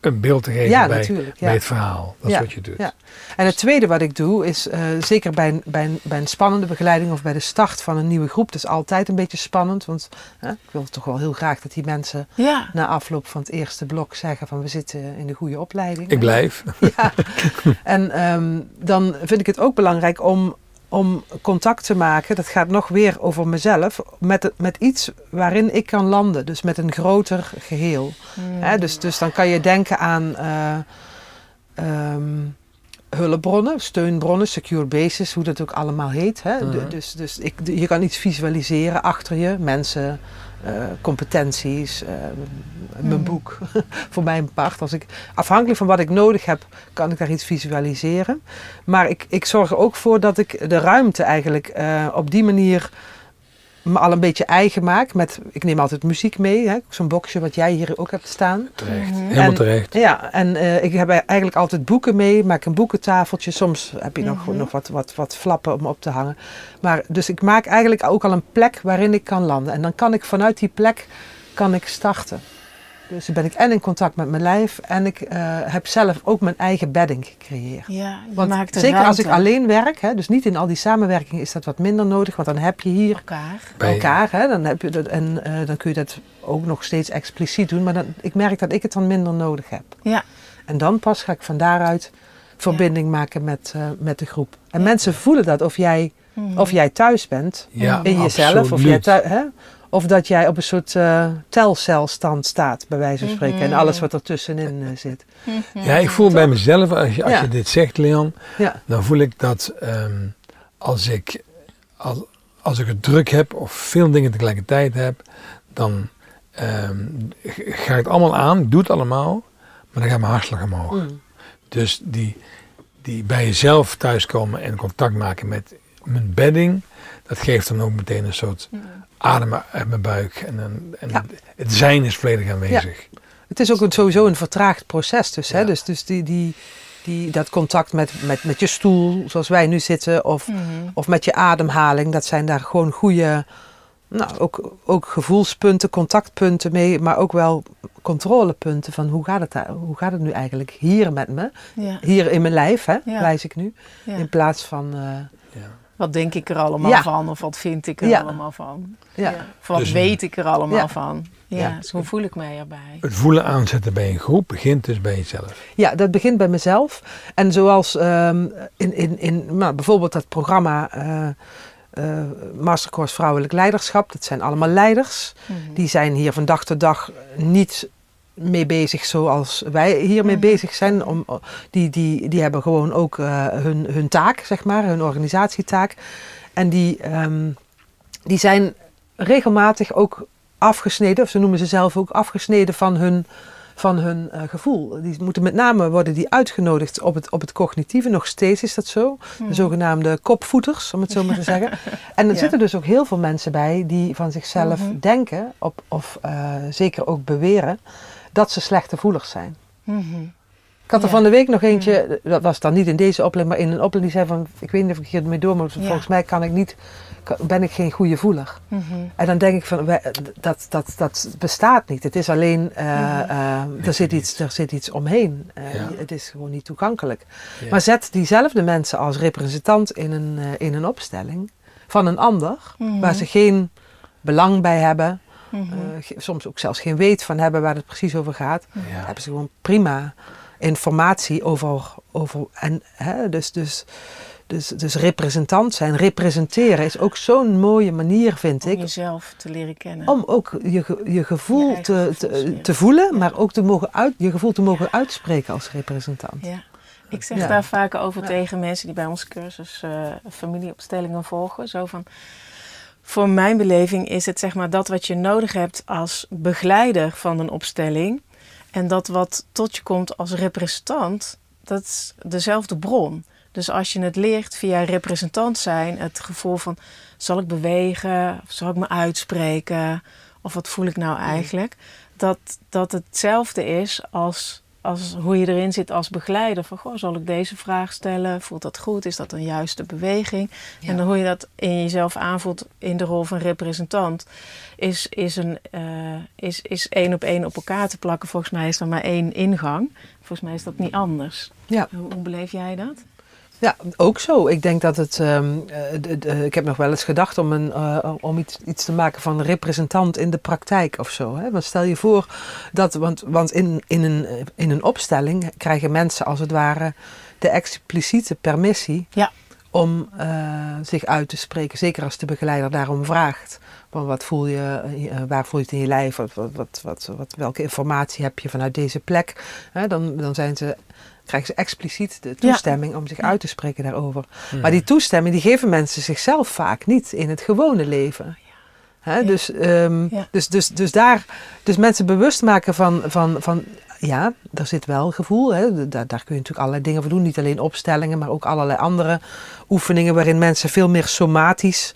een beeld te geven Ja, bij, natuurlijk, ja. bij het verhaal. Dat is Ja, wat je doet. ja. En het tweede wat ik doe is, eh, zeker bij een, bij, een, bij een spannende begeleiding of bij de start van een nieuwe groep, dat is altijd een beetje spannend, want hè, ik wil toch wel heel graag dat die mensen Ja, na afloop van het eerste blok zeggen van we zitten in de goede opleiding. Ik blijf. Ja. En ehm, dan vind ik het ook belangrijk om, om contact te maken. Dat gaat nog weer over mezelf. Met, met iets waarin ik kan landen. Dus met een groter geheel. Mm. Hè, dus, dus dan kan je denken aan eh, ehm, hulpbronnen, steunbronnen, secure bases, hoe dat ook allemaal heet. Hè? De- dus dus ik, je kan iets visualiseren achter je, mensen, eh, competenties, eh, mijn boek voor mijn part. Als ik, afhankelijk van wat ik nodig heb, kan ik daar iets visualiseren. Maar ik, ik zorg er ook voor dat ik de ruimte eigenlijk eh, op die manier me al een beetje eigen maak. Met, ik neem altijd muziek mee, hè, zo'n boxje wat jij hier ook hebt staan. Terecht. Mhm. Helemaal En- terecht. Ja, en eh, ik heb eigenlijk altijd boeken mee, maak een boekentafeltje. Soms heb je nog, Mhm. nog wat, wat, wat flappen om op te hangen. Maar, dus ik maak eigenlijk ook al een plek waarin ik kan landen. En dan kan ik vanuit die plek kan ik starten. Dus dan ben ik en in contact met mijn lijf en ik eh, heb zelf ook mijn eigen bedding gecreëerd. ja je Want maakt zeker als ik alleen werk, hè, dus niet in al die samenwerkingen is dat wat minder nodig. Want dan heb je hier elkaar. Bij- elkaar. Hè, dan heb je dat, en eh, dan kun je dat ook nog steeds expliciet doen. Maar dan, ik merk dat ik het dan minder nodig heb. Ja, En dan pas ga ik van daaruit verbinding maken met, eh, met de groep. En mensen voelen dat of jij, Mhm. of jij thuis bent Ja, in jezelf. Of, jij hè, of dat jij op een soort eh, telcelstand staat, bij wijze van spreken. En Mhm. alles wat ertussenin eh, zit. Ja, ik voel bij mezelf, als je, als Ja. je dit zegt, Leon, Ja, dan voel ik dat ehm, als, ik, als, als ik het druk heb of veel dingen tegelijkertijd heb, dan ehm, ga ik het allemaal aan, doe het allemaal, maar dan gaat mijn hartslag omhoog. Mm. Dus die, die bij jezelf thuiskomen en contact maken met mijn bedding, dat geeft dan ook meteen een soort adem uit mijn buik. En, een, en Ja. het zijn is volledig aanwezig. Het is ook sowieso een vertraagd proces dus. Hè? Dus, dus die, die, die, dat contact met, met, met je stoel, zoals wij nu zitten, of, Mhm. of met je ademhaling, dat zijn daar gewoon goede nou, ook, ook gevoelspunten, contactpunten mee, maar ook wel controlepunten van hoe gaat het, daar, hoe gaat het nu eigenlijk hier met me? Ja. Hier in mijn lijf, hè, Ja. wijs ik nu. Ja. In plaats van, eh. Wat denk ik er allemaal Ja. van? Of wat vind ik er Ja. allemaal van? ja. Of wat Dus- weet ik er allemaal Ja. van? Ja, Ja. dus hoe voel ik mij erbij? Het voelen aanzetten bij een groep begint dus bij jezelf. Ja, dat begint bij mezelf. En zoals ehm, in, in, in nou, bijvoorbeeld dat programma eh eh, Mastercourse Vrouwelijk Leiderschap, dat zijn allemaal leiders. Mhm. Die zijn hier van dag tot dag niet mee bezig zoals wij hiermee Mhm. bezig zijn. Om, die, die, die hebben gewoon ook eh, hun, hun taak, zeg maar, hun organisatietaak. En die, ehm, die zijn regelmatig ook afgesneden, of ze noemen ze zelf ook afgesneden van hun, van hun eh, gevoel. Die moeten met name worden die uitgenodigd op het, op het cognitieve. Nog steeds is dat zo. De zogenaamde kopvoeters, om het zo maar te zeggen. En er Ja. zitten dus ook heel veel mensen bij die van zichzelf Mhm. denken, op, of eh, zeker ook beweren, dat ze slechte voelers zijn. Mhm. Ik had er Ja. van de week nog eentje, dat was dan niet in deze opleiding, maar in een opleiding die zei van, ik weet niet of ik hiermee door moet, Ja. volgens mij kan ik niet, ben ik geen goede voeler. Mhm. En dan denk ik van, dat, dat, dat bestaat niet. Het is alleen, eh, er, zit iets, er zit iets omheen. Eh, Ja. Het is gewoon niet toegankelijk. Ja. Maar zet diezelfde mensen als representant in een, in een opstelling van een ander, Mhm. waar ze geen belang bij hebben, Mhm. eh, soms ook zelfs geen weet van hebben waar het precies over gaat, Ja. hebben ze gewoon prima informatie over. over en, hè, dus, dus, dus, dus representant zijn, representeren is ook zo'n mooie manier, vind Om ik. jezelf te leren kennen. Om ook je, je gevoel Je te, te, voelen, maar ook te mogen uit, je gevoel te mogen uitspreken als representant. Ja. Ik zeg daar vaak over tegen mensen die bij onze cursus eh, familieopstellingen volgen. Zo van, voor mijn beleving is het zeg maar dat wat je nodig hebt als begeleider van een opstelling. En dat wat tot je komt als representant, dat is dezelfde bron. Dus als je het leert via representant zijn, het gevoel van zal ik bewegen, of zal ik me uitspreken, of wat voel ik nou eigenlijk, dat, dat hetzelfde is als, als hoe je erin zit als begeleider. Van goh, zal ik deze vraag stellen? Voelt dat goed? Is dat een juiste beweging? Ja. En dan hoe je dat in jezelf aanvoelt in de rol van representant, is, is, een, eh, is, is één op één op elkaar te plakken. Volgens mij is er maar één ingang. Volgens mij is dat niet anders. Ja. Hoe, hoe beleef jij dat? Ja, ook zo. Ik denk dat het. ehm, eh, de- de- ik heb nog wel eens gedacht om, een, eh, om iets, iets te maken van representant in de praktijk of zo. Hè? Want stel je voor dat. Want, want in, in, een, eh, in een opstelling krijgen mensen als het ware de expliciete permissie Ja. om eh, zich uit te spreken. Zeker als de begeleider daarom vraagt. Van wat voel je, eh, waar voel je het in je lijf? Wat, wat, wat, wat, wat- welke informatie heb je vanuit deze plek? Hè, dan, dan zijn ze, krijgen ze expliciet de toestemming om zich uit te spreken daarover. Maar die toestemming die geven mensen zichzelf vaak niet in het gewone leven. Hè, Ja. dus, ehm, Ja. dus, dus, dus daar, dus mensen bewust maken van, van, van ja, er zit wel gevoel. Hè, daar, daar kun je natuurlijk allerlei dingen voor doen. Niet alleen opstellingen, maar ook allerlei andere oefeningen waarin mensen veel meer somatisch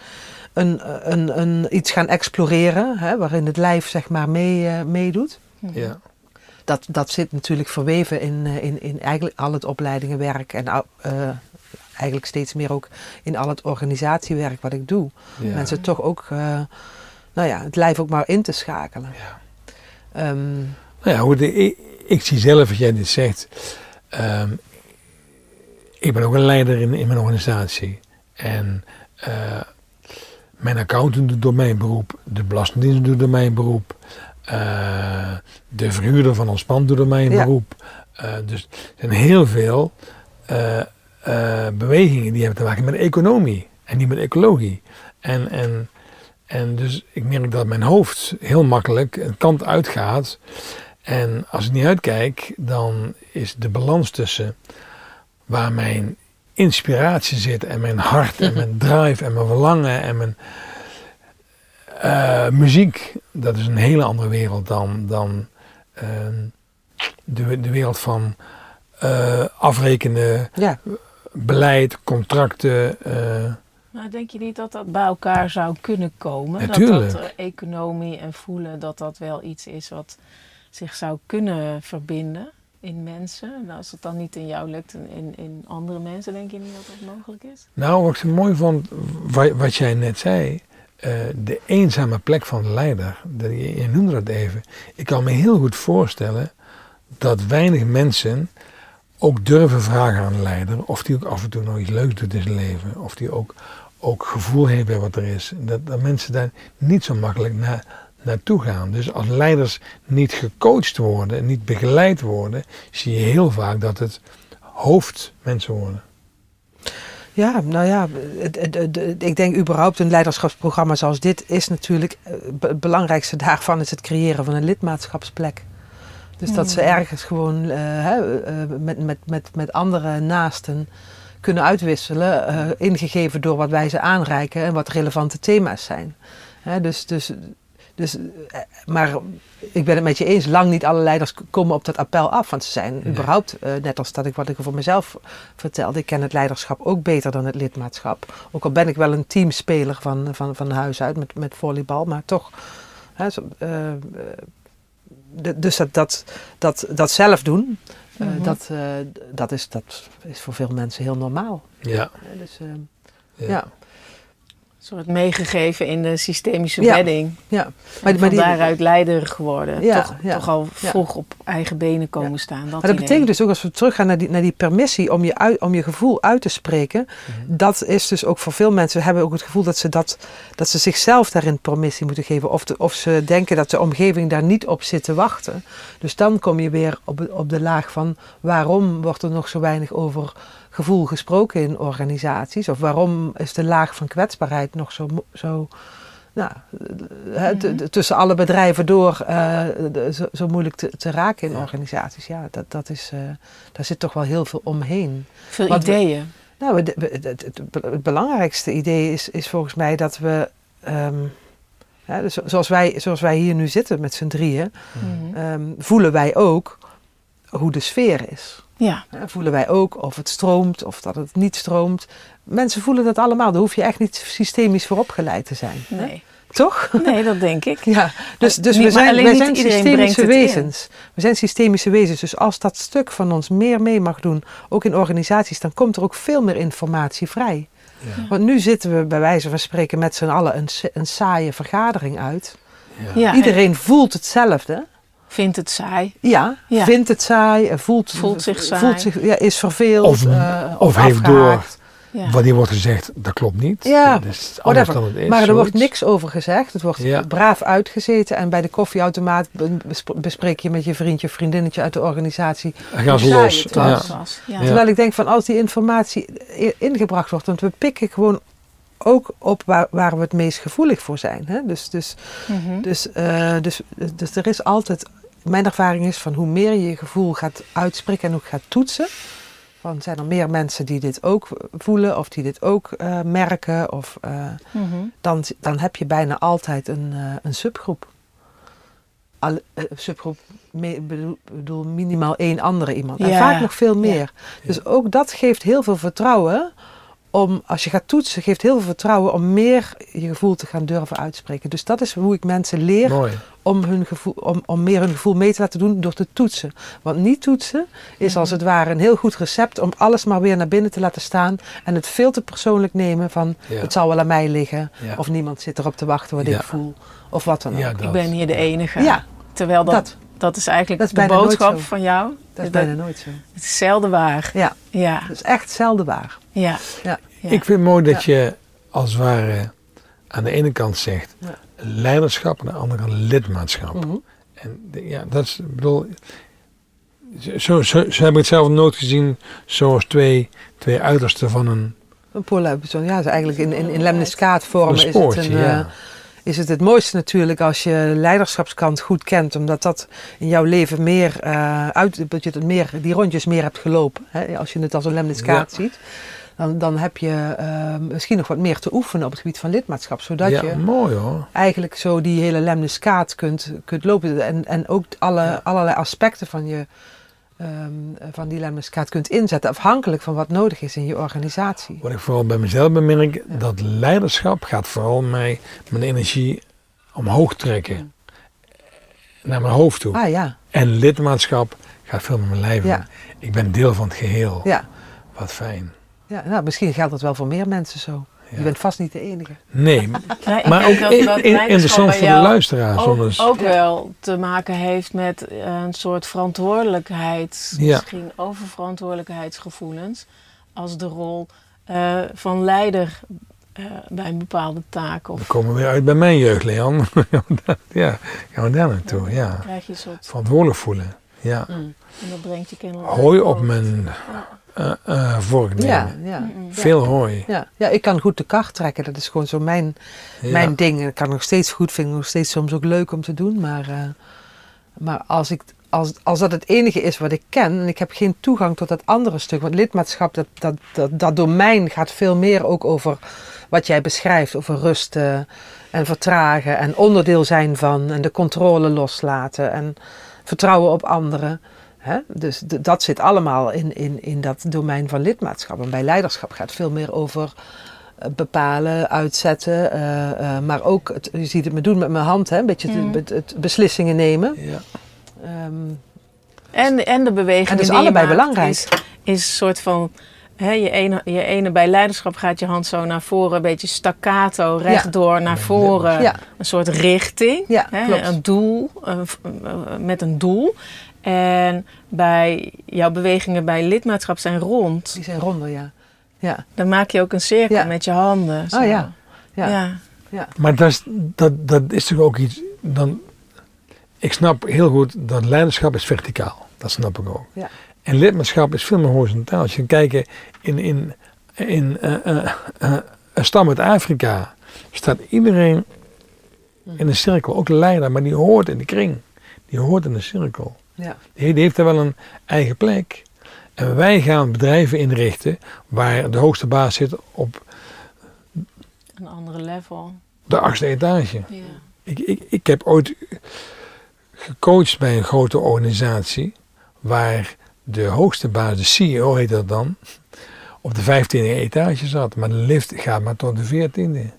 een, een, een, iets gaan exploreren. Hè, waarin het lijf zeg maar mee, eh, meedoet. Ja. Dat, dat zit natuurlijk verweven in, eh, in, in eigenlijk al het opleidingenwerk en eh, eigenlijk steeds meer ook in al het organisatiewerk wat ik doe. Ja. Mensen toch ook, eh, nou ja, het lijf ook maar in te schakelen. Ja. Ehm, Nou ja, hoe de, ik, ik zie zelf, als jij dit zegt, ehm, ik ben ook een leider in, in mijn organisatie. En mijn accountant doet door mijn beroep, de belastingdienst doet door mijn beroep, eh, de verhuurder van ons pand doet Ja. beroep. Eh, dus er zijn heel veel eh, bewegingen die hebben te maken met economie en niet met ecologie. En, en, en dus ik merk dat mijn hoofd heel makkelijk een kant uitgaat. En als ik niet uitkijk, dan is de balans tussen waar mijn inspiratie zit en mijn hart en mijn drive en mijn verlangen en mijn eh, muziek, dat is een hele andere wereld dan, dan ehm, de, de wereld van eh, afrekenen, ja, beleid, contracten. eh, Maar denk je niet dat dat bij elkaar zou kunnen komen? Natuurlijk. Dat dat economie en voelen, dat dat wel iets is wat zich zou kunnen verbinden in mensen? En als het dan niet in jou lukt en in, in andere mensen, denk je niet dat dat mogelijk is? Nou, wat ik zo mooi vond, wa- wat jij net zei. Eh, de eenzame plek van de leider. Je, noemde dat even. Ik kan me heel goed voorstellen dat weinig mensen ook durven vragen aan een leider. Of die ook af en toe nog iets leuks doet in zijn leven. Of die ook, ook gevoel heeft bij wat er is. Dat, dat mensen daar niet zo makkelijk na, naartoe gaan. Dus als leiders niet gecoacht worden, niet begeleid worden, zie je heel vaak dat het hoofdmensen worden. Ja, nou ja, ik denk überhaupt een leiderschapsprogramma zoals dit is natuurlijk, eh, het belangrijkste daarvan is het creëren van een lidmaatschapsplek. Dus dat ze ergens gewoon eh, eh, met, met, met, met andere naasten kunnen uitwisselen, ingegeven door wat wij ze aanreiken en wat relevante thema's zijn. Hè, dus, dus, dus, eh, maar ik ben het met je eens, lang niet alle leiders komen op dat appel af. Want ze zijn Nee. überhaupt, eh, net als dat ik wat ik voor mezelf vertelde, ik ken het leiderschap ook beter dan het lidmaatschap. Ook al ben ik wel een teamspeler van, van, van huis uit met, met volleybal, maar toch. Hè, zo, eh, de- dus dat, dat, dat, dat zelf doen, Mhm. dat, dat, is, dat is voor veel mensen heel normaal. Ja. Dus, Ja. ja. Een soort meegegeven in de systemische bedding. ja. Maar, Maar, van maar, die, daaruit leider geworden. Ja, toch, ja, toch al ja. vroeg op eigen benen komen Ja. staan. Dat maar dat idee. betekent dus ook als we teruggaan naar die, naar die permissie om je, uit, om je gevoel uit te spreken. Dat is dus ook voor veel mensen hebben ook het gevoel dat ze, dat, dat ze zichzelf daarin permissie moeten geven. Of, de, of ze denken dat de omgeving daar niet op zit te wachten. Dus dan kom je weer op, op de laag van waarom wordt er nog zo weinig over gevoel gesproken in organisaties? Of waarom is de laag van kwetsbaarheid nog zo, zo nou, hè, t- t- tussen alle bedrijven door eh, de- zo, zo moeilijk te, te raken in Ja. organisaties? Ja, dat, dat is, eh, daar zit toch wel heel veel omheen. Veel ideeën. Nou, we- het, het, het, het belangrijkste idee is, is volgens mij dat we, ehm, hè, dus zoals, wij, zoals wij hier nu zitten met z'n drieën, Mhm. ehm, voelen wij ook hoe de sfeer is. Ja, Hè, voelen wij ook of het stroomt of dat het niet stroomt. Mensen voelen dat allemaal. Daar hoef je echt niet systemisch voor opgeleid te zijn. hè? nee. Toch? Nee, dat denk ik. Ja, dus, dus Niet- we zijn, alleen wij zijn systemische in. wezens. We zijn systemische wezens. Dus als dat stuk van ons meer mee mag doen, ook in organisaties, dan komt er ook veel meer informatie vrij. Ja. Want nu zitten we bij wijze van spreken met z'n allen een, een saaie vergadering uit. Ja. Ja, en Iedereen voelt hetzelfde. Vindt het saai. Ja, Ja. vindt het saai, eh, voelt, Voelt zich saai. voelt zich, ja, is verveeld. Of- eh, of heeft door. Ja. Wat hier wordt gezegd, dat klopt niet. Ja, Dat is anders dan het is. maar er wordt niks over gezegd. Het wordt Ja. braaf uitgezeten. En bij de koffieautomaat be- besp- bespreek je met je vriendje of vriendinnetje uit de organisatie. Gaan ze los. het Ja. was. Terwijl ik denk van als die informatie ingebracht wordt. Want we pikken gewoon ook op waar, waar we het meest gevoelig voor zijn. Hè? Dus, dus, Mhm. dus, eh, dus, dus er is altijd... Mijn ervaring is van hoe meer je je gevoel gaat uitspreken en ook gaat toetsen... Van zijn er meer mensen die dit ook voelen of die dit ook eh, merken? Of, eh, Mhm. dan, dan heb je bijna altijd een, eh, een subgroep. Al, subgroep, me, bedoel, bedoel minimaal één andere iemand. En vaak nog veel ja. meer. Dus ook dat geeft heel veel vertrouwen om, als je gaat toetsen, geeft heel veel vertrouwen om meer je gevoel te gaan durven uitspreken. Dus dat is hoe ik mensen leer Mooi. om, hun gevoel, om, om meer hun gevoel mee te laten doen door te toetsen. Want niet toetsen is als het ware een heel goed recept om alles maar weer naar binnen te laten staan en het veel te persoonlijk nemen van Ja. het zal wel aan mij liggen Ja. of niemand zit erop te wachten wat Ja. ik voel of wat dan ook. Ik ben hier de enige. Ja, Terwijl dat, dat. dat, is eigenlijk Dat is de boodschap van jou. Dat is bijna nooit zo. Het is zelden waar. Ja, Ja, dat is echt zelden waar. ja. Ja. ja. Ik vind het mooi dat je als het ware aan de ene kant zegt Ja. leiderschap en aan de andere kant lidmaatschap. Mhm. En de- ja, dat is, ik bedoel, zo, zo, zo heb ik het zelf nooit gezien zoals twee, twee uitersten van een, Een polar, zo, ja, is eigenlijk in, in, in lemniscaatvorm een is het, een, eh, ja. Is het het mooiste natuurlijk als je leiderschapskant goed kent. Omdat dat in jouw leven meer eh, uit, dat je het meer, die rondjes meer hebt gelopen. Hè? Als je het als een lemniscaat ziet. Dan, dan heb je eh, misschien nog wat meer te oefenen op het gebied van lidmaatschap. Zodat ja, je mooi hoor. eigenlijk zo die hele lemniskaat kunt, kunt lopen. En, en ook alle, Ja. allerlei aspecten van, je, ehm, van die lemniskaat kunt inzetten. Afhankelijk van wat nodig is in je organisatie. Wat ik vooral bij mezelf bemerk, dat leiderschap gaat vooral mij mijn energie omhoog trekken. Naar mijn hoofd toe. Ah ja, En lidmaatschap gaat veel met mijn lijf Ja. Ik ben deel van het geheel. ja. Wat fijn. ja nou, misschien geldt dat wel voor meer mensen zo. Je bent vast niet de enige. Nee, ik maar denk ook dat- in- dat in- leiderschap interessant voor de luisteraars. Ook, anders- ook wel te maken heeft met eh, een soort verantwoordelijkheid, Ja. misschien oververantwoordelijkheidsgevoelens, als de rol eh, van leider eh, bij een bepaalde taak. We komen weer uit bij mijn jeugd, Leon. ja, gaan we daar naartoe, ja. krijg je een soort. Verantwoordelijk voelen. Ja. En dat brengt je kennelijk. Hooi ook op mijn eh eh, vork nemen. Ja, ja. Veel hooi. Ja. ja, ik kan goed de kar trekken. Dat is gewoon zo mijn, Ja. mijn ding. En ik kan nog steeds goed vinden, nog steeds soms ook leuk om te doen. Maar, eh, maar als, ik, als, als dat het enige is wat ik ken en ik heb geen toegang tot dat andere stuk. Want lidmaatschap, dat, dat, dat, dat domein gaat veel meer ook over wat jij beschrijft. Over rust eh, en vertragen en onderdeel zijn van en de controle loslaten en vertrouwen op anderen. Hè? Dus dat zit allemaal in, in, in dat domein van lidmaatschap. En bij leiderschap gaat het veel meer over eh, bepalen, uitzetten. eh, eh, maar ook, het, je ziet het me doen met mijn hand, hè? een beetje het- Mm. het, het beslissingen nemen. Ja. Ehm, En, en de beweging. En dat is die allebei maakt belangrijk. Is, is een soort van. Hè, je, ene, je ene bij leiderschap gaat je hand zo naar voren, een beetje staccato, rechtdoor naar voren. ja, Een soort richting, Ja, hè, klopt. een doel, een met een doel. En bij jouw bewegingen bij lidmaatschap zijn rond. die zijn ronder, ja. Ja, Dan maak je ook een cirkel Ja. met je handen. zo. Oh ja. ja. ja. Maar dat is, dat, dat is toch ook iets. Dan, ik snap heel goed dat leiderschap is verticaal. Dat snap ik ook. Ja. En lidmaatschap is veel meer horizontaal. Als je kijkt in, in, in eh, eh, eh, een stam uit Afrika, staat iedereen in een cirkel. Ook de leider, maar die hoort in de kring. Die hoort in de cirkel. Ja. Die, die heeft er wel een eigen plek. En wij gaan bedrijven inrichten waar de hoogste baas zit op Een andere level. de achtste etage. Ja. Ik, ik, ik heb ooit gecoacht bij een grote organisatie waar de hoogste baas, de CEO heet dat dan, op de 15e etage zat. Maar de lift gaat maar tot de 14e.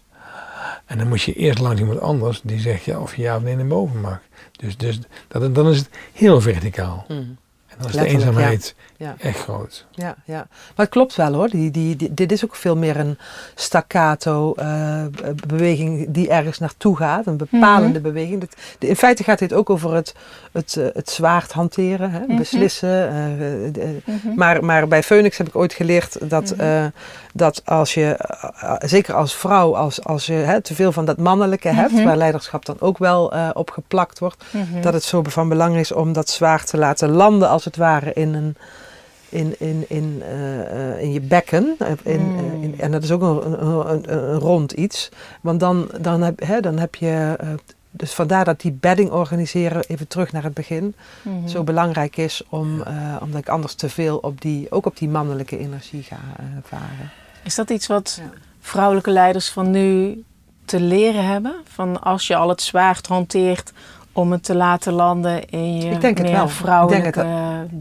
En dan moet je eerst langs iemand anders die zegt ja, of je ja of nee naar boven mag. Dus, dus dat, dan is het heel verticaal. Mm. En dan is de eenzaamheid ja. echt groot. Ja, ja. Maar het klopt wel hoor. Die, die, die- dit is ook veel meer een staccato eh, beweging die ergens naartoe gaat. Een bepalende beweging. Dit- de- in feite gaat dit ook over het, het, eh, het zwaard hanteren, hè? Mhm. beslissen. eh, de- Mhm. maar, maar bij Phoenix heb ik ooit geleerd dat, Mhm. eh, dat als je, zeker als vrouw, als, als je hè, te veel van dat mannelijke hebt, Mhm. waar leiderschap dan ook wel eh, op geplakt wordt, Mhm. dat het zo van belang is om dat zwaard te laten landen, als het ware, in, een, in, in, in, eh, eh, in je bekken. Eh, In, Mm. eh, in- en dat is ook een, een, een, een rond iets. Want dan, dan, heb, hè, dan heb je. dus vandaar dat die bedding organiseren, even terug naar het begin, Mhm. zo belangrijk is, om, eh, omdat ik anders te veel op die, ook op die mannelijke energie ga eh, varen. Is dat iets wat Ja. vrouwelijke leiders van nu te leren hebben? Van als je al het zwaard hanteert om het te laten landen in je Ik denk het meer wel. vrouwelijke Ik denk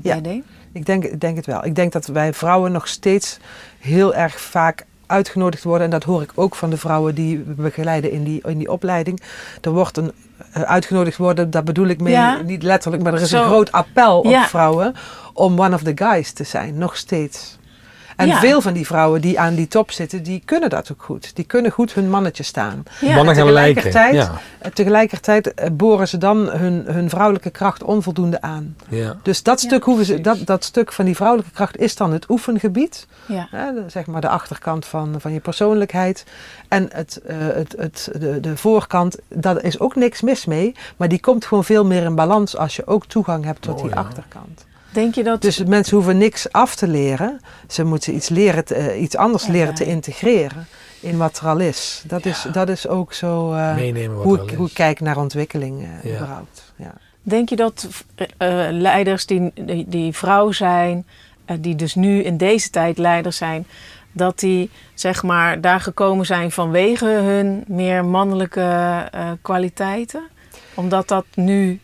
Ja. bedding? Ik denk, ik denk het wel. Ik denk dat wij vrouwen nog steeds heel erg vaak uitgenodigd worden. En dat hoor ik ook van de vrouwen die we begeleiden in die, in die opleiding. Er wordt een eh, uitgenodigd worden, daar bedoel ik mee, Ja. niet letterlijk, maar er is Zo. een groot appel op Ja. vrouwen om one of the guys te zijn, nog steeds. En Ja. veel van die vrouwen die aan die top zitten, die kunnen dat ook goed. Die kunnen goed hun mannetje staan. Ja, Mannen gaan lijken. tegelijkertijd- Ja, En tegelijkertijd eh, boren ze dan hun, hun vrouwelijke kracht onvoldoende aan. ja. Dus dat Ja, stuk, hoeven ze, dat, dat stuk van die vrouwelijke kracht is dan het oefengebied. Ja. Hè, de- zeg maar de achterkant van, van je persoonlijkheid. En het, eh, het, het, de, de voorkant, daar is ook niks mis mee. Maar die komt gewoon veel meer in balans als je ook toegang hebt tot Oh, die ja. achterkant. Denk je dat... Dus mensen hoeven niks af te leren. Ze moeten iets, leren te- eh, iets anders Ja. leren te integreren in wat er al is. Dat, is, dat is ook zo eh, Meenemen wat hoe, ik, is. hoe ik kijk naar ontwikkeling eh, Ja. überhaupt. Ja. Denk je dat leiders die, die, die vrouw zijn, eh, die dus nu in deze tijd leiders zijn, dat die zeg maar daar gekomen zijn vanwege hun meer mannelijke eh, kwaliteiten? Omdat dat nu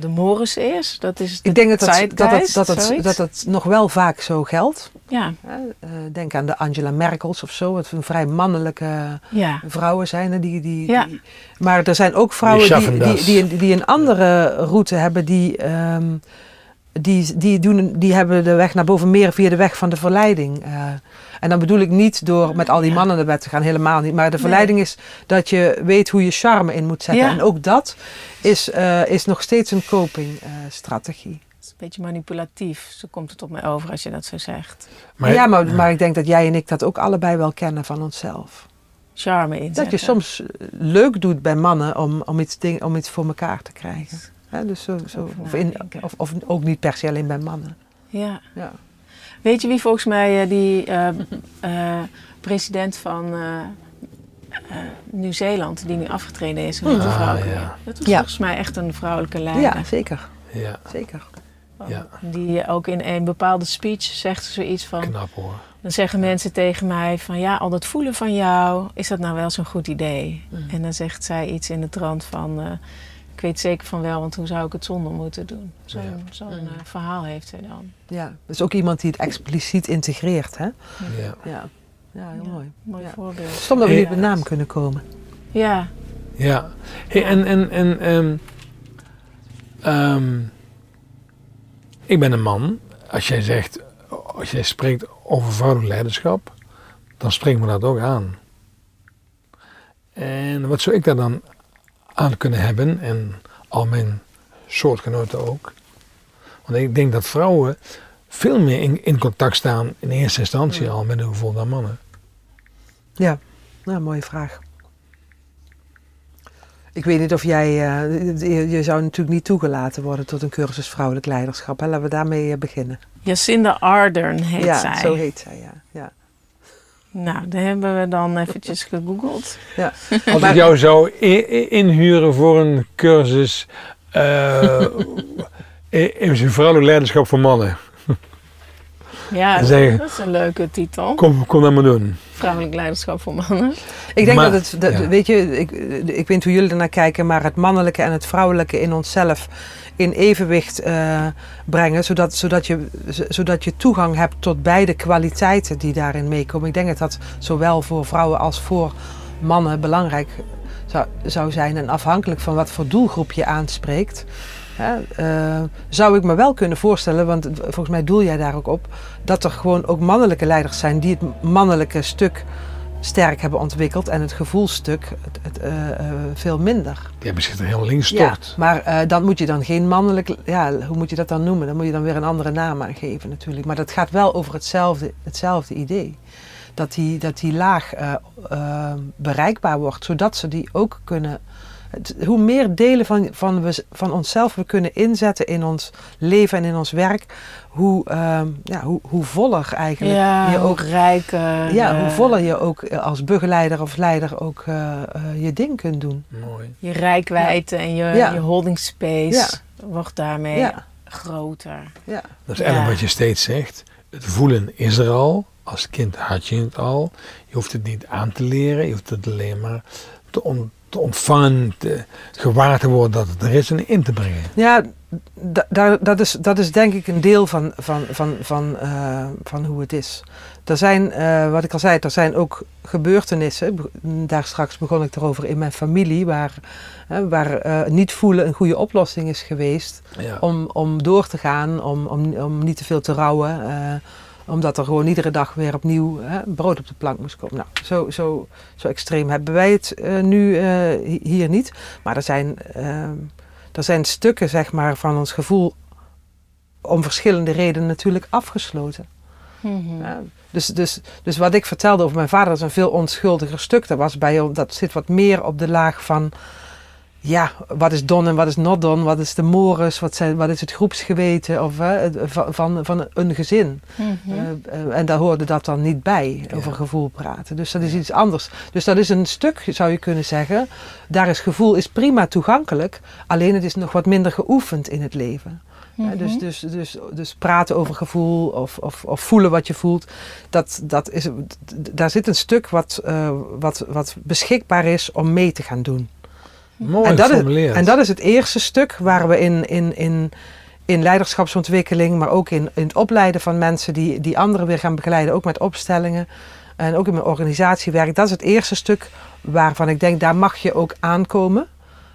de Morris is? Dat is de Ik denk dat dat, dat, dat, dat, dat het nog wel vaak zo geldt. Ja, Hè, eh, denk aan de Angela Merkels of zo, wat een vrij mannelijke ja. vrouwen zijn. hè, Die, die, Ja. die- maar er zijn ook vrouwen Die die, die, die een andere route hebben, die, ehm, die, die, doen, die hebben de weg naar boven meer via de weg van de verleiding. Eh, en dan bedoel ik niet door met al die mannen naar bed te gaan, helemaal niet. Maar de verleiding is dat je weet hoe je charme in moet zetten. Ja. En ook dat is, eh, is nog steeds een copingstrategie. Het is een beetje manipulatief. Zo komt het op mij over als je dat zo zegt. Maar, ja, maar, maar ik denk dat jij en ik dat ook allebei wel kennen van onszelf. Charme inzetten. Dat je soms eh, leuk doet bij mannen om, om, iets, ding, om iets voor elkaar te krijgen. Hè, dus zo, zo, of, in, of, of ook niet per se alleen bij mannen. Ja. Ja. Weet je wie volgens mij eh, die eh, eh, president van Nieuw-Zeeland, die nu afgetreden is, die Ah, vrouw ja. Dat was Ja. volgens mij echt een vrouwelijke leider. ja, zeker. Ja, zeker. ja, Die ook in een bepaalde speech zegt zoiets van... knap hoor. Dan zeggen mensen tegen mij van ja, al dat voelen van jou, is dat nou wel zo'n goed idee? Mm. En dan zegt zij iets in de trant van, eh, ik weet zeker van wel, want hoe zou ik het zonder moeten doen? Zo'n Ja. zo'n, Mm. eh, verhaal heeft zij dan. Ja, dus ook iemand die het expliciet integreert. Hè? Ja. Ja. ja, heel Ja, mooi. Mooi Ja. voorbeeld. Stom dat we Hey, niet op de naam kunnen komen. Ja, Ja. Hey, en en, en ehm, ehm, ik ben een man. Als jij zegt, als jij spreekt over vrouwelijk leiderschap, dan spreekt me dat ook aan. En wat zou ik daar dan aan kunnen hebben en al mijn soortgenoten ook? Want ik denk dat vrouwen veel meer in, in contact staan in eerste instantie al met hun gevoel dan mannen. Ja, nou, mooie vraag. Ik weet niet of jij, eh, je, zou natuurlijk niet toegelaten worden tot een cursus vrouwelijk leiderschap. Hè? Laten we daarmee eh, beginnen. Jacinda Ardern heet ja, zij. zo heet zij, ja. ja. Nou, daar hebben we dan eventjes gegoogeld. ja. Als ik jou zou inhuren voor een cursus eh in vrouwelijk leiderschap voor mannen. Ja, dat is een leuke titel. Kom, kom dat maar doen. Vrouwelijk leiderschap voor mannen. Ik denk Maar- dat het, dat, ja. weet je, ik, ik weet niet hoe jullie ernaar kijken, maar het mannelijke en het vrouwelijke in onszelf in evenwicht eh, brengen, zodat, zodat, je, zodat je toegang hebt tot beide kwaliteiten die daarin meekomen. Ik denk dat dat zowel voor vrouwen als voor mannen belangrijk zou, zou zijn en afhankelijk van wat voor doelgroep je aanspreekt. Hè, eh, zou ik me wel kunnen voorstellen, want volgens mij doel jij daar ook op, dat er gewoon ook mannelijke leiders zijn die het mannelijke stuk sterk hebben ontwikkeld en het gevoelstuk het, het, eh, veel minder. Die hebben zich er heel links Ja, gestort. maar eh, dan moet je dan geen mannelijk, ja, hoe moet je dat dan noemen? Dan moet je dan weer een andere naam aan geven natuurlijk. Maar dat gaat wel over hetzelfde, hetzelfde idee. Dat die, dat die laag bereikbaar wordt, zodat ze die ook kunnen. Het- hoe meer delen van, van, we, van onszelf we kunnen inzetten in ons leven en in ons werk, hoe, ehm, ja, hoe, hoe voller eigenlijk Ja, je ook ook rijk. ja, hoe voller je ook eh, als begeleider of leider ook eh, eh, je ding kunt doen. Mooi. Je rijkwijde en je, Ja. je holding space Ja. wordt daarmee Ja. groter. Ja. Dat is eigenlijk Ja. wat je steeds zegt. Het voelen is er al. Als kind had je het al. Je hoeft het niet aan te leren. Je hoeft het alleen maar te, on- te ontvangen, te, gewaar te worden dat het er is en in te brengen. Ja, dat, is, dat is denk ik een deel van, van, van, van, eh, van hoe het is. Er zijn, eh, wat ik al zei, er zijn ook gebeurtenissen. Be- Daar straks begon ik erover in mijn familie, waar, waar eh, niet voelen een goede oplossing is geweest. Ja. Om, om door te gaan, om, om, om niet te veel te rouwen. Omdat er gewoon iedere dag weer opnieuw hè, brood op de plank moest komen. Nou, zo, zo, zo extreem hebben wij het eh, nu eh, hi- hier niet. Maar er zijn, ehm, er zijn stukken zeg maar, van ons gevoel om verschillende redenen natuurlijk afgesloten. Mhm. Ja, dus, dus, dus wat ik vertelde over mijn vader, dat is een veel onschuldiger stuk. Dat, was bij, dat zit wat meer op de laag van, ja, wat is don en wat is not don? Wat is de mores? Wat, zijn, wat is het groepsgeweten of, het- van, van, van een gezin? Mhm. Eh, eh, en daar hoorde dat dan niet bij, Ja. over gevoel praten. Dus dat is iets anders. Dus dat is een stuk, zou je kunnen zeggen. Daar is gevoel is prima toegankelijk, alleen het is nog wat minder geoefend in het leven. Ja, dus, dus, dus, dus praten over gevoel of, of, of voelen wat je voelt, dat, dat is, daar zit een stuk wat, wat, wat beschikbaar is om mee te gaan doen. Mooi en, dat is, en dat is het eerste stuk waar we in, in, in, in leiderschapsontwikkeling, maar ook in, in het opleiden van mensen die, die anderen weer gaan begeleiden, ook met opstellingen en ook in mijn organisatiewerk. Dat is het eerste stuk waarvan ik denk, daar mag je ook aankomen.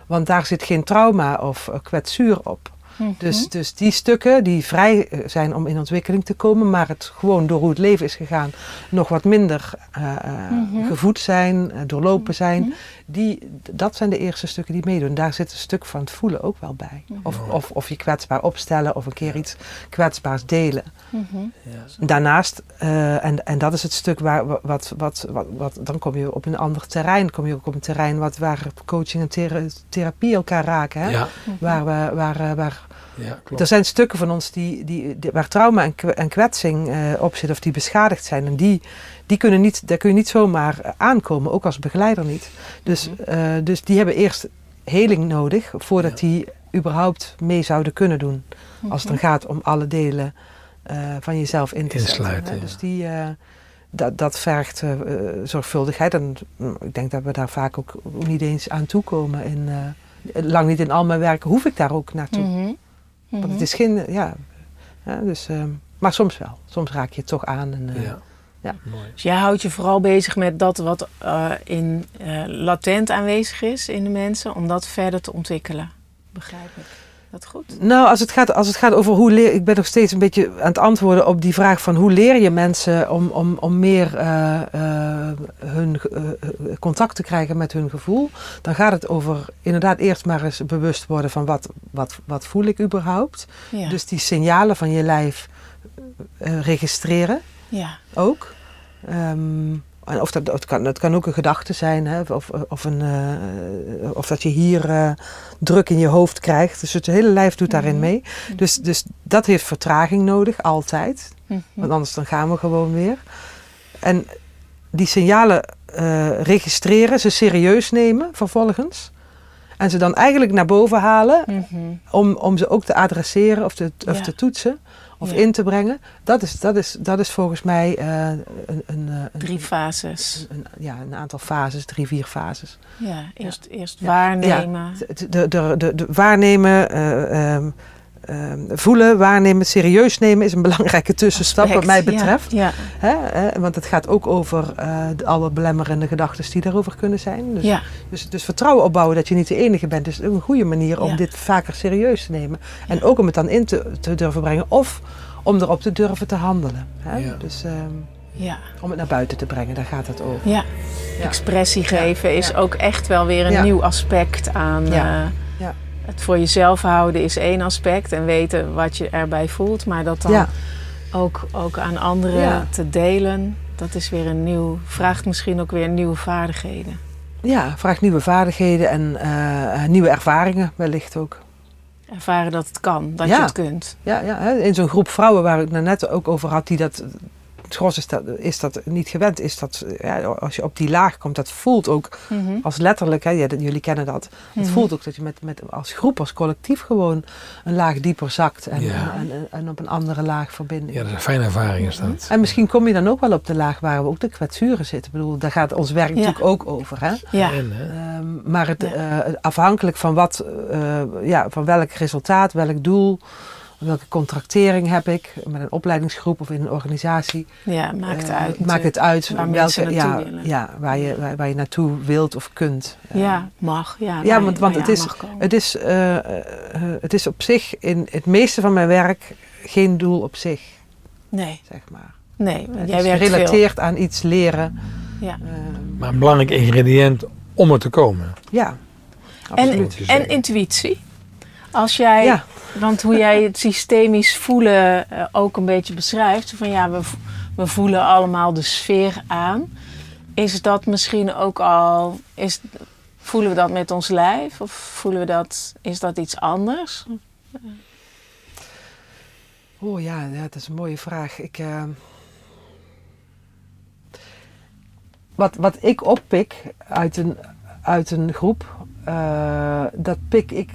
Want daar zit geen trauma of eh, kwetsuur op. Mhm. Dus, dus die stukken die vrij eh, zijn om in ontwikkeling te komen, maar het gewoon door hoe het leven is gegaan nog wat minder eh, eh, Mhm. gevoed zijn, doorlopen zijn, Mhm. Die, dat zijn de eerste stukken die meedoen. Daar zit een stuk van het voelen ook wel bij. Mhm. Of, of, of je kwetsbaar opstellen of een keer iets kwetsbaars delen. Mhm. Ja. Daarnaast, eh, en, en dat is het stuk waar, wat, wat, wat, wat, dan kom je op een ander terrein, kom je ook op een terrein wat, waar coaching en thera- therapie elkaar raken. Hè? Ja, Waar, we, waar, eh, waar, ja, klopt. er zijn stukken van ons die, die, die- waar trauma en, kwe- en kwetsing eh, op zit of die beschadigd zijn. En die, die kunnen niet, daar kun je niet zomaar eh, aankomen, ook als begeleider niet. Dus, eh, dus die hebben eerst heling nodig voordat die überhaupt mee zouden kunnen doen. Als het dan gaat om alle delen van jezelf in te zetten. Insluiten, hè. ja. Dus die, dat, dat vergt zorgvuldigheid. En mm, ik denk dat we daar vaak ook niet eens aan toekomen. In, eh, lang niet in al mijn werken hoef ik daar ook naartoe. Mhm. Want het is geen, ja, ja dus, ehm, maar soms wel. Soms raak je het toch aan. En, eh, ja. ja. mooi. Dus jij houdt je vooral bezig met dat wat eh, in, eh, latent aanwezig is in de mensen, om dat verder te ontwikkelen. Begrijp ik dat goed? Nou, als het, gaat, als het gaat over hoe leer... Ik ben nog steeds een beetje aan het antwoorden op die vraag van... hoe leer je mensen om, om, om meer eh, eh, hun eh, contact te krijgen met hun gevoel? Dan gaat het over inderdaad eerst maar eens bewust worden van... wat, wat, wat voel ik überhaupt? Ja. Dus die signalen van je lijf registreren. ja. ook. Ehm, of dat, het, kan, het kan ook een gedachte zijn, hè, of, of, een, eh, of dat je hier eh, druk in je hoofd krijgt. Dus het hele lijf doet daarin Mhm. mee. Dus, dus dat heeft vertraging nodig, altijd. Mhm. Want anders dan gaan we gewoon weer. En die signalen eh, registreren, ze serieus nemen vervolgens. En ze dan eigenlijk naar boven halen Mhm. om, om ze ook te adresseren of te, of Ja. te toetsen of Ja. in te brengen. Dat is, dat is, dat is volgens mij eh, een, een, eh, een, Drie fases. een, ja, een aantal fases, drie, vier fases. Ja, eerst, eerst Ja. waarnemen. De, de, de, de, de waarnemen, eh, ehm, ehm, voelen, waarnemen, serieus nemen is een belangrijke tussenstap wat mij ja, betreft. Ja, Hè, hè, want het gaat ook over eh, alle belemmerende gedachten die daarover kunnen zijn. Dus, ja. dus, dus vertrouwen opbouwen dat je niet de enige bent, is een goede manier om Ja. dit vaker serieus te nemen. En ook om het dan in te, te durven brengen of om erop te durven te handelen. Dus ehm, ja. om het naar buiten te brengen, daar gaat het over. Ja, Ja. expressie geven is Ja. ook echt wel weer een Ja. nieuw aspect aan. Ja. Het voor jezelf houden is één aspect en weten wat je erbij voelt, maar dat dan Ja. ook, ook aan anderen Ja. te delen, dat is weer een nieuw, vraagt misschien ook weer nieuwe vaardigheden. Ja, vraagt nieuwe vaardigheden en eh, eh, nieuwe ervaringen wellicht ook. Ervaren dat het kan, dat Ja. je het kunt. Ja, ja in zo'n groep vrouwen waar ik het net ook over had, die dat. Het gros is dat, is dat niet gewend. Is dat, ja, als je op die laag komt, dat voelt ook Mhm. als letterlijk, hè, ja, jullie kennen dat. Het Mhm. voelt ook dat je met, met, als groep, als collectief gewoon een laag dieper zakt en, Ja. en, en, en op een andere laag verbinding. Ja, dat is een fijne ervaring is dat. En misschien kom je dan ook wel op de laag waar we ook de kwetsuren zitten. Ik bedoel, daar gaat ons werk Ja. natuurlijk ook over. Hè? Ja? Ehm, maar het, Ja. eh, afhankelijk van, wat, eh, ja, van welk resultaat, welk doel, welke contractering heb ik met een opleidingsgroep of in een organisatie. ja maakt eh, uit. Maakt het uit waar mensen ja, naartoe willen. ja, waar, je, waar, waar je naartoe wilt of kunt. Eh, Ja, mag. Ja, Ja, want- het is- aan mag komen. Het, is, eh, het is op zich, in het meeste van mijn werk, geen doel op zich, Nee, zeg maar. nee. want Het jij is werkt veel. gerelateerd aan iets leren. Ja. Ehm, Maar een belangrijk ingrediënt om er te komen. ja, absoluut. en intuïtie. Als jij, Ja. want hoe jij het systemisch voelen eh, ook een beetje beschrijft, van ja, we, we voelen allemaal de sfeer aan. Is dat misschien ook al, is, voelen we dat met ons lijf of voelen we dat, is dat iets anders? Oh ja, ja, dat is een mooie vraag. Ik, ehm, wat, wat ik oppik uit een, uit een groep, eh, dat pik ik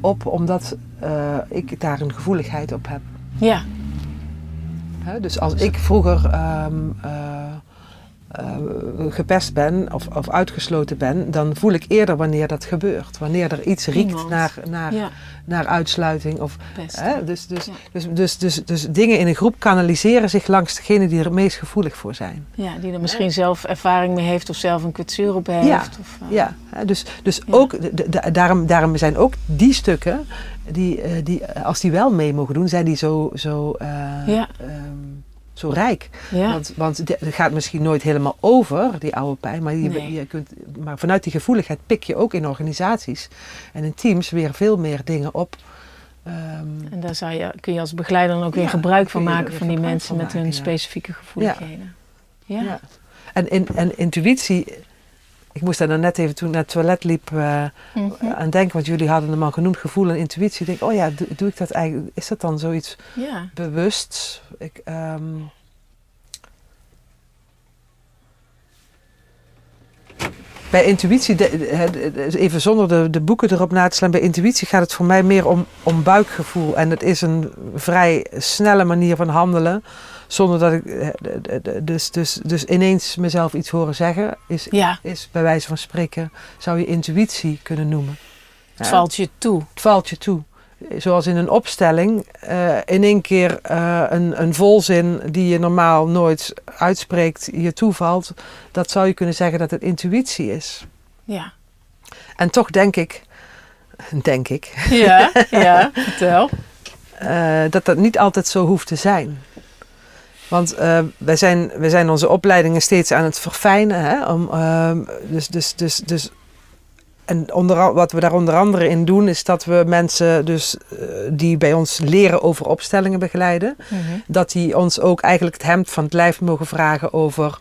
op omdat eh, ik daar een gevoeligheid op heb. Ja, Hè, dus als ik vroeger ehm, eh, eh, gepest ben of, of uitgesloten ben, dan voel ik eerder wanneer dat gebeurt. Wanneer er iets riekt Iemand. naar, naar, Ja, naar uitsluiting. Of, hè, dus, dus, Ja. dus, dus, dus, dus dingen in een groep kanaliseren zich langs degene die er het meest gevoelig voor zijn. Ja, die er misschien zelf ervaring mee heeft of zelf een kwetsuur op heeft. Ja, Of, eh, Ja, dus, dus ook, daarom, daarom zijn ook die stukken, die, eh, die, eh, als die wel mee mogen doen, zijn die zo, zo, eh, Ja. ehm, zo rijk. ja. Want, want het gaat misschien nooit helemaal over, die oude pijn, maar je, Nee. je kunt, maar vanuit die gevoeligheid pik je ook in organisaties en in teams weer veel meer dingen op. Ehm, En daar zou je, kun je als begeleider dan ook weer Ja, gebruik van maken van die mensen met hun ja. specifieke gevoeligheden. Ja. Ja. En, in, en intuïtie, ik moest daar dan net even toen ik naar het toilet liep Mhm. aan denken, want jullie hadden hem al genoemd, gevoel en intuïtie. Ik denk, oh ja, doe, doe ik dat eigenlijk, is dat dan zoiets bewust? Ik, ehm, bij intuïtie, de- de- de- even zonder de, de boeken erop na te slaan, bij intuïtie gaat het voor mij meer om, om buikgevoel. En het is een vrij snelle manier van handelen, zonder dat ik eh, dus, dus, dus ineens mezelf iets horen zeggen, is, ja, is bij wijze van spreken, zou je intuïtie kunnen noemen. het Ja. valt je toe. Het valt je toe. Zoals in een opstelling, eh, in één keer eh, een, een volzin die je normaal nooit uitspreekt, je toevalt. Dat zou je kunnen zeggen dat het intuïtie is. Ja, En toch denk ik, denk ik, ja, ja. vertel. dat dat niet altijd zo hoeft te zijn. Want eh, wij, zijn, wij zijn onze opleidingen steeds aan het verfijnen. Hè? Om, ehm, dus, dus, dus, dus, en onder, wat we daar onder andere in doen, is dat we mensen dus, eh, die bij ons leren over opstellingen begeleiden, Mhm. dat die ons ook eigenlijk het hemd van het lijf mogen vragen over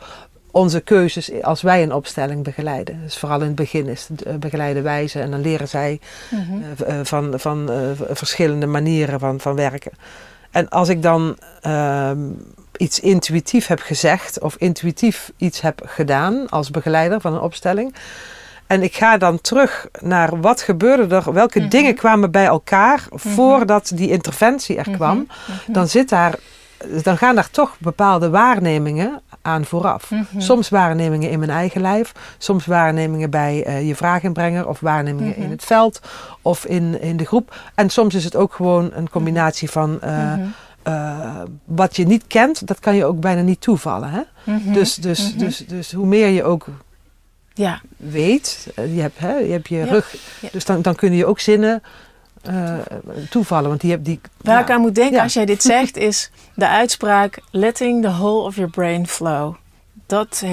onze keuzes als wij een opstelling begeleiden. Dus vooral in het begin is het eh, begeleide wijze en dan leren zij Mhm. van, van verschillende manieren van, van werken. En als ik dan ehm, iets intuïtief heb gezegd of intuïtief iets heb gedaan als begeleider van een opstelling. En ik ga dan terug naar wat gebeurde er, welke Mhm. dingen kwamen bij elkaar voordat die interventie er kwam. Mhm. Dan, zit daar, dan gaan daar toch bepaalde waarnemingen aan vooraf. Mhm. Soms waarnemingen in mijn eigen lijf, soms waarnemingen bij eh, je vraaginbrenger of waarnemingen Mhm. in het veld of in, in de groep. En soms is het ook gewoon een combinatie van eh, Eh, wat je niet kent, dat kan je ook bijna niet toevallen. Hè? Mhm. Dus, dus, Mhm. dus, dus hoe meer je ook Ja, weet, eh, je hebt, hè, je, hebt je Ja. rug, Ja. dus dan, dan kunnen je ook zinnen eh, toevallen. Want die, heb, die, waar ik aan moet denken als jij dit zegt is de uitspraak letting the whole of your brain flow. Dat,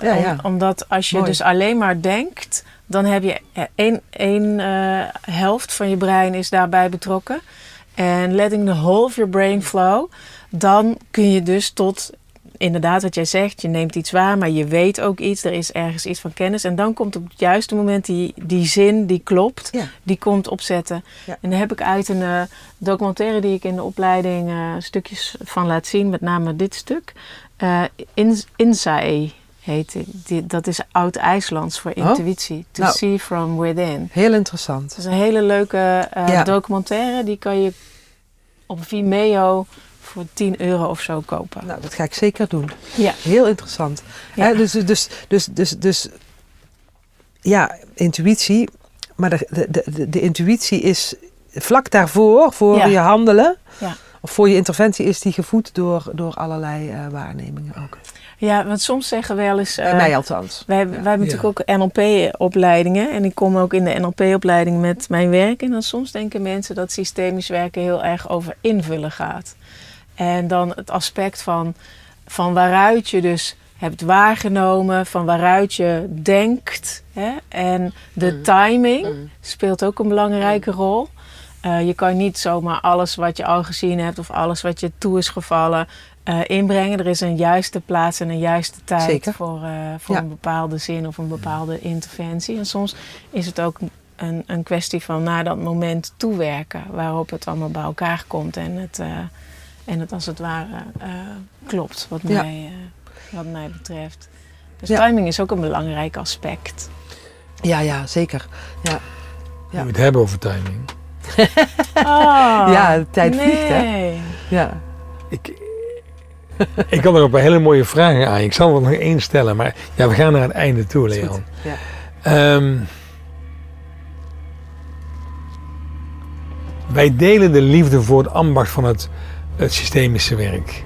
om- omdat als je Mooi. dus alleen maar denkt, dan heb je één, één helft van je brein is daarbij betrokken. En letting the whole of your brain flow, dan kun je dus tot inderdaad wat jij zegt, je neemt iets waar, maar je weet ook iets, er is ergens iets van kennis. En dan komt op het juiste moment die, die zin die klopt, Ja. die komt opzetten. Ja. En daar heb ik uit een eh, documentaire die ik in de opleiding eh, stukjes van laat zien, met name dit stuk. Eh in, heet. Die, dat is Oud-IJslands voor Oh. intuïtie. To Nou. see from within. Heel interessant. Het is een hele leuke eh, Ja. documentaire. Die kan je op Vimeo voor 10 euro of zo kopen. Nou, dat ga ik zeker doen. Ja. Heel interessant. Ja. Dus, dus, dus, dus, dus, ja, intuïtie. Maar de, de, de, de intuïtie is vlak daarvoor, voor Ja. je handelen. Ja. Of voor je interventie is die gevoed door, door allerlei eh, waarnemingen ook. Ja, want soms zeggen we wel eens... Bij eh, mij althans. Wij, wij hebben Ja. natuurlijk ook NLP-opleidingen. En ik kom ook in de NLP-opleiding met mijn werk. En dan soms denken mensen dat systemisch werken heel erg over invullen gaat. En dan het aspect van, van waaruit je dus hebt waargenomen, van waaruit je denkt. Hè? En de Mm. timing speelt ook een belangrijke rol. Eh, je kan niet zomaar alles wat je al gezien hebt of alles wat je toe is gevallen eh, inbrengen. Er is een juiste plaats en een juiste tijd Zeker. voor, eh, voor Ja. een bepaalde zin of een bepaalde interventie. En soms is het ook een, een kwestie van naar dat moment toewerken waarop het allemaal bij elkaar komt en het, eh, en het als het ware eh, klopt, wat, Ja. mij, eh, wat mij betreft. Dus Ja. timing is ook een belangrijk aspect. Ja, ja, zeker. Ja, Je moet het hebben over timing. Oh, Ja, de tijd vliegt, hè? nee. ja. Ik, ik had nog een paar hele mooie vragen aan. Ik zal er nog één stellen, maar ja, we gaan naar het einde toe. Leon. Ja. Ehm, wij delen de liefde voor het ambacht van het, het systemische werk.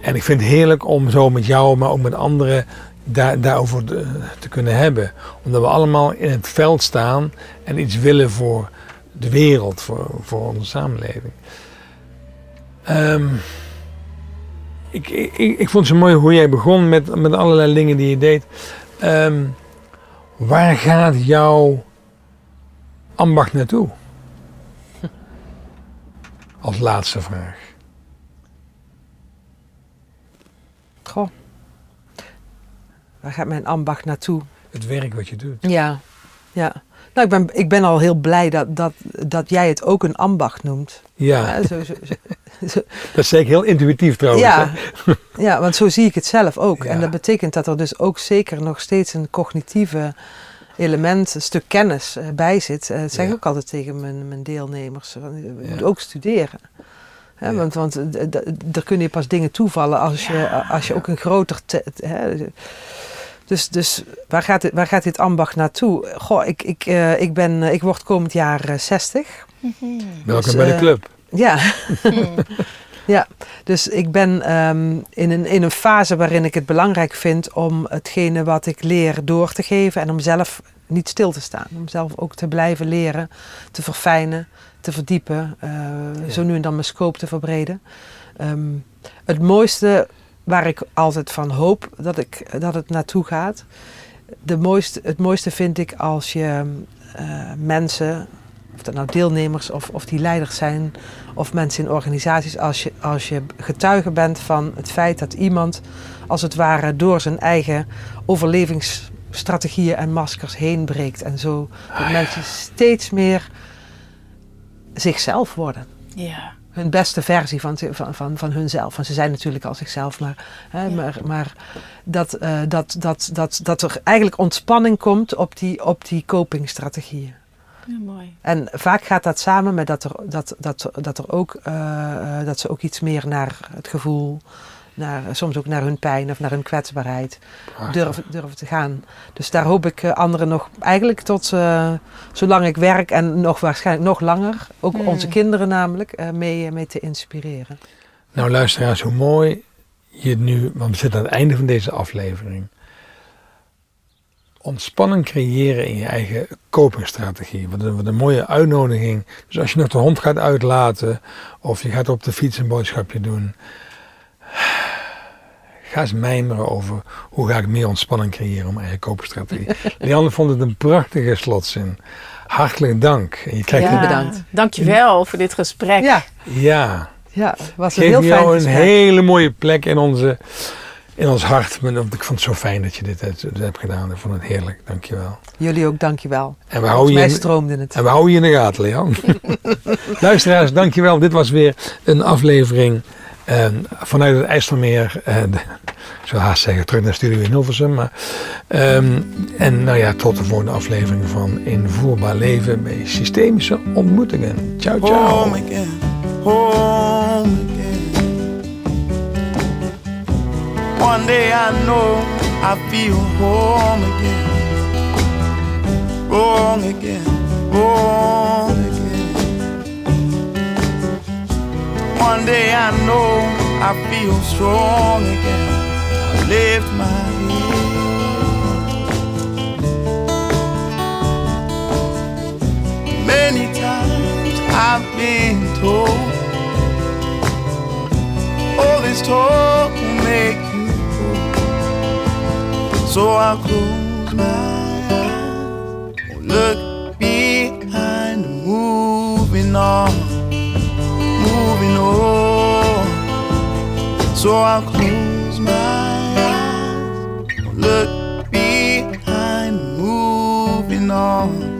En ik vind het heerlijk om zo met jou, maar ook met anderen, daar, daarover te, te kunnen hebben. Omdat we allemaal in het veld staan en iets willen voor de wereld, voor, voor onze samenleving. Ehm, ik, ik, ik vond het zo mooi hoe jij begon met, met allerlei dingen die je deed. Ehm, waar gaat jouw ambacht naartoe? Als laatste vraag. Goh. Waar gaat mijn ambacht naartoe? Het werk wat je doet. Ja, ja. Nou, ik ben, ik ben al heel blij dat, dat, dat jij het ook een ambacht noemt. Ja, Ja, zo, zo- zo- dat is zeker heel intuïtief trouwens. ja, hè? ja, want zo zie ik het zelf ook. Ja. En dat betekent dat er dus ook zeker nog steeds een cognitieve element, een stuk kennis eh, bij zit. Eh, dat zeg ik Ja. ook altijd tegen mijn, mijn deelnemers. van, Je Ja. moet ook studeren. Want, want eh, er kunnen je pas dingen toevallen als je, als je ook een groter... te- dus, dus waar, gaat dit, waar gaat dit ambacht naartoe? Goh, ik, ik, eh, ik, ben, ik word komend jaar eh, 60. Welkom Dus, bij de club. Ja. ja, dus ik ben ehm, in, een, in een fase waarin ik het belangrijk vind om hetgene wat ik leer door te geven en om zelf niet stil te staan. Om zelf ook te blijven leren, te verfijnen, te verdiepen, eh, zo nu en dan mijn scope te verbreden. Ehm, het mooiste waar ik altijd van hoop dat, ik, dat het naartoe gaat. De mooiste, het mooiste vind ik als je eh, mensen, of dat nou deelnemers of, of die leiders zijn, of mensen in organisaties, als je, als je getuige bent van het feit dat iemand als het ware door zijn eigen overlevingsstrategieën en maskers heen breekt. En zo dat mensen steeds meer zichzelf worden Ja. hun beste versie van, van, van, van hunzelf. Want ze zijn natuurlijk al zichzelf, maar, hè, Ja. maar, maar dat, eh, dat, dat, dat, dat er eigenlijk ontspanning komt op die, op die copingstrategieën. Ja, mooi. En vaak gaat dat samen met dat, er, dat, dat, dat, er ook, eh, eh, dat ze ook iets meer naar het gevoel, naar, soms ook naar hun pijn of naar hun kwetsbaarheid durven, durven te gaan. Dus daar hoop ik eh, anderen nog, eigenlijk tot eh, zolang ik werk en nog waarschijnlijk nog langer, ook Mm. onze kinderen namelijk, eh, mee, mee te inspireren. Nou luisteraars, hoe mooi je het nu, want we zitten aan het einde van deze aflevering. Ontspanning creëren in je eigen copingstrategie. Wat een, wat een mooie uitnodiging. Dus als je nog de hond gaat uitlaten of je gaat op de fiets een boodschapje doen. Ga eens mijmeren over hoe ga ik meer ontspanning creëren om mijn eigen copingstrategie. Leanne vond het een prachtige slotzin. Hartelijk dank. En je krijgt ja, een, bedankt. Dankjewel voor dit gesprek. Ja, ja, ja was een geef heel fijn jou een gesprek. hele mooie plek in, onze, in ons hart. Ik vond het zo fijn dat je dit hebt, dit hebt gedaan. Ik vond het heerlijk. Dankjewel. Jullie ook, dankjewel. En we houden je, mij in- stroomde het. en we houden je in de gaten, Leon. Luisteraars, dankjewel. Dit was weer een aflevering eh, vanuit het IJsselmeer. eh, de- ik zou haast zeggen, terug naar Studio in Hilversum. Maar, ehm, en nou ja, tot de volgende aflevering van Invoerbaar Leven bij Systemische Ontmoetingen. Ciao, ciao. Home again, home again. One day I know I feel home again. Wrong again, wrong again. One day I know I feel strong again. I lift my head. Many times I've been told all this talk will make. So I'll close my eyes, won't look behind, moving on, moving on. So I'll close my eyes, won't look behind, moving on.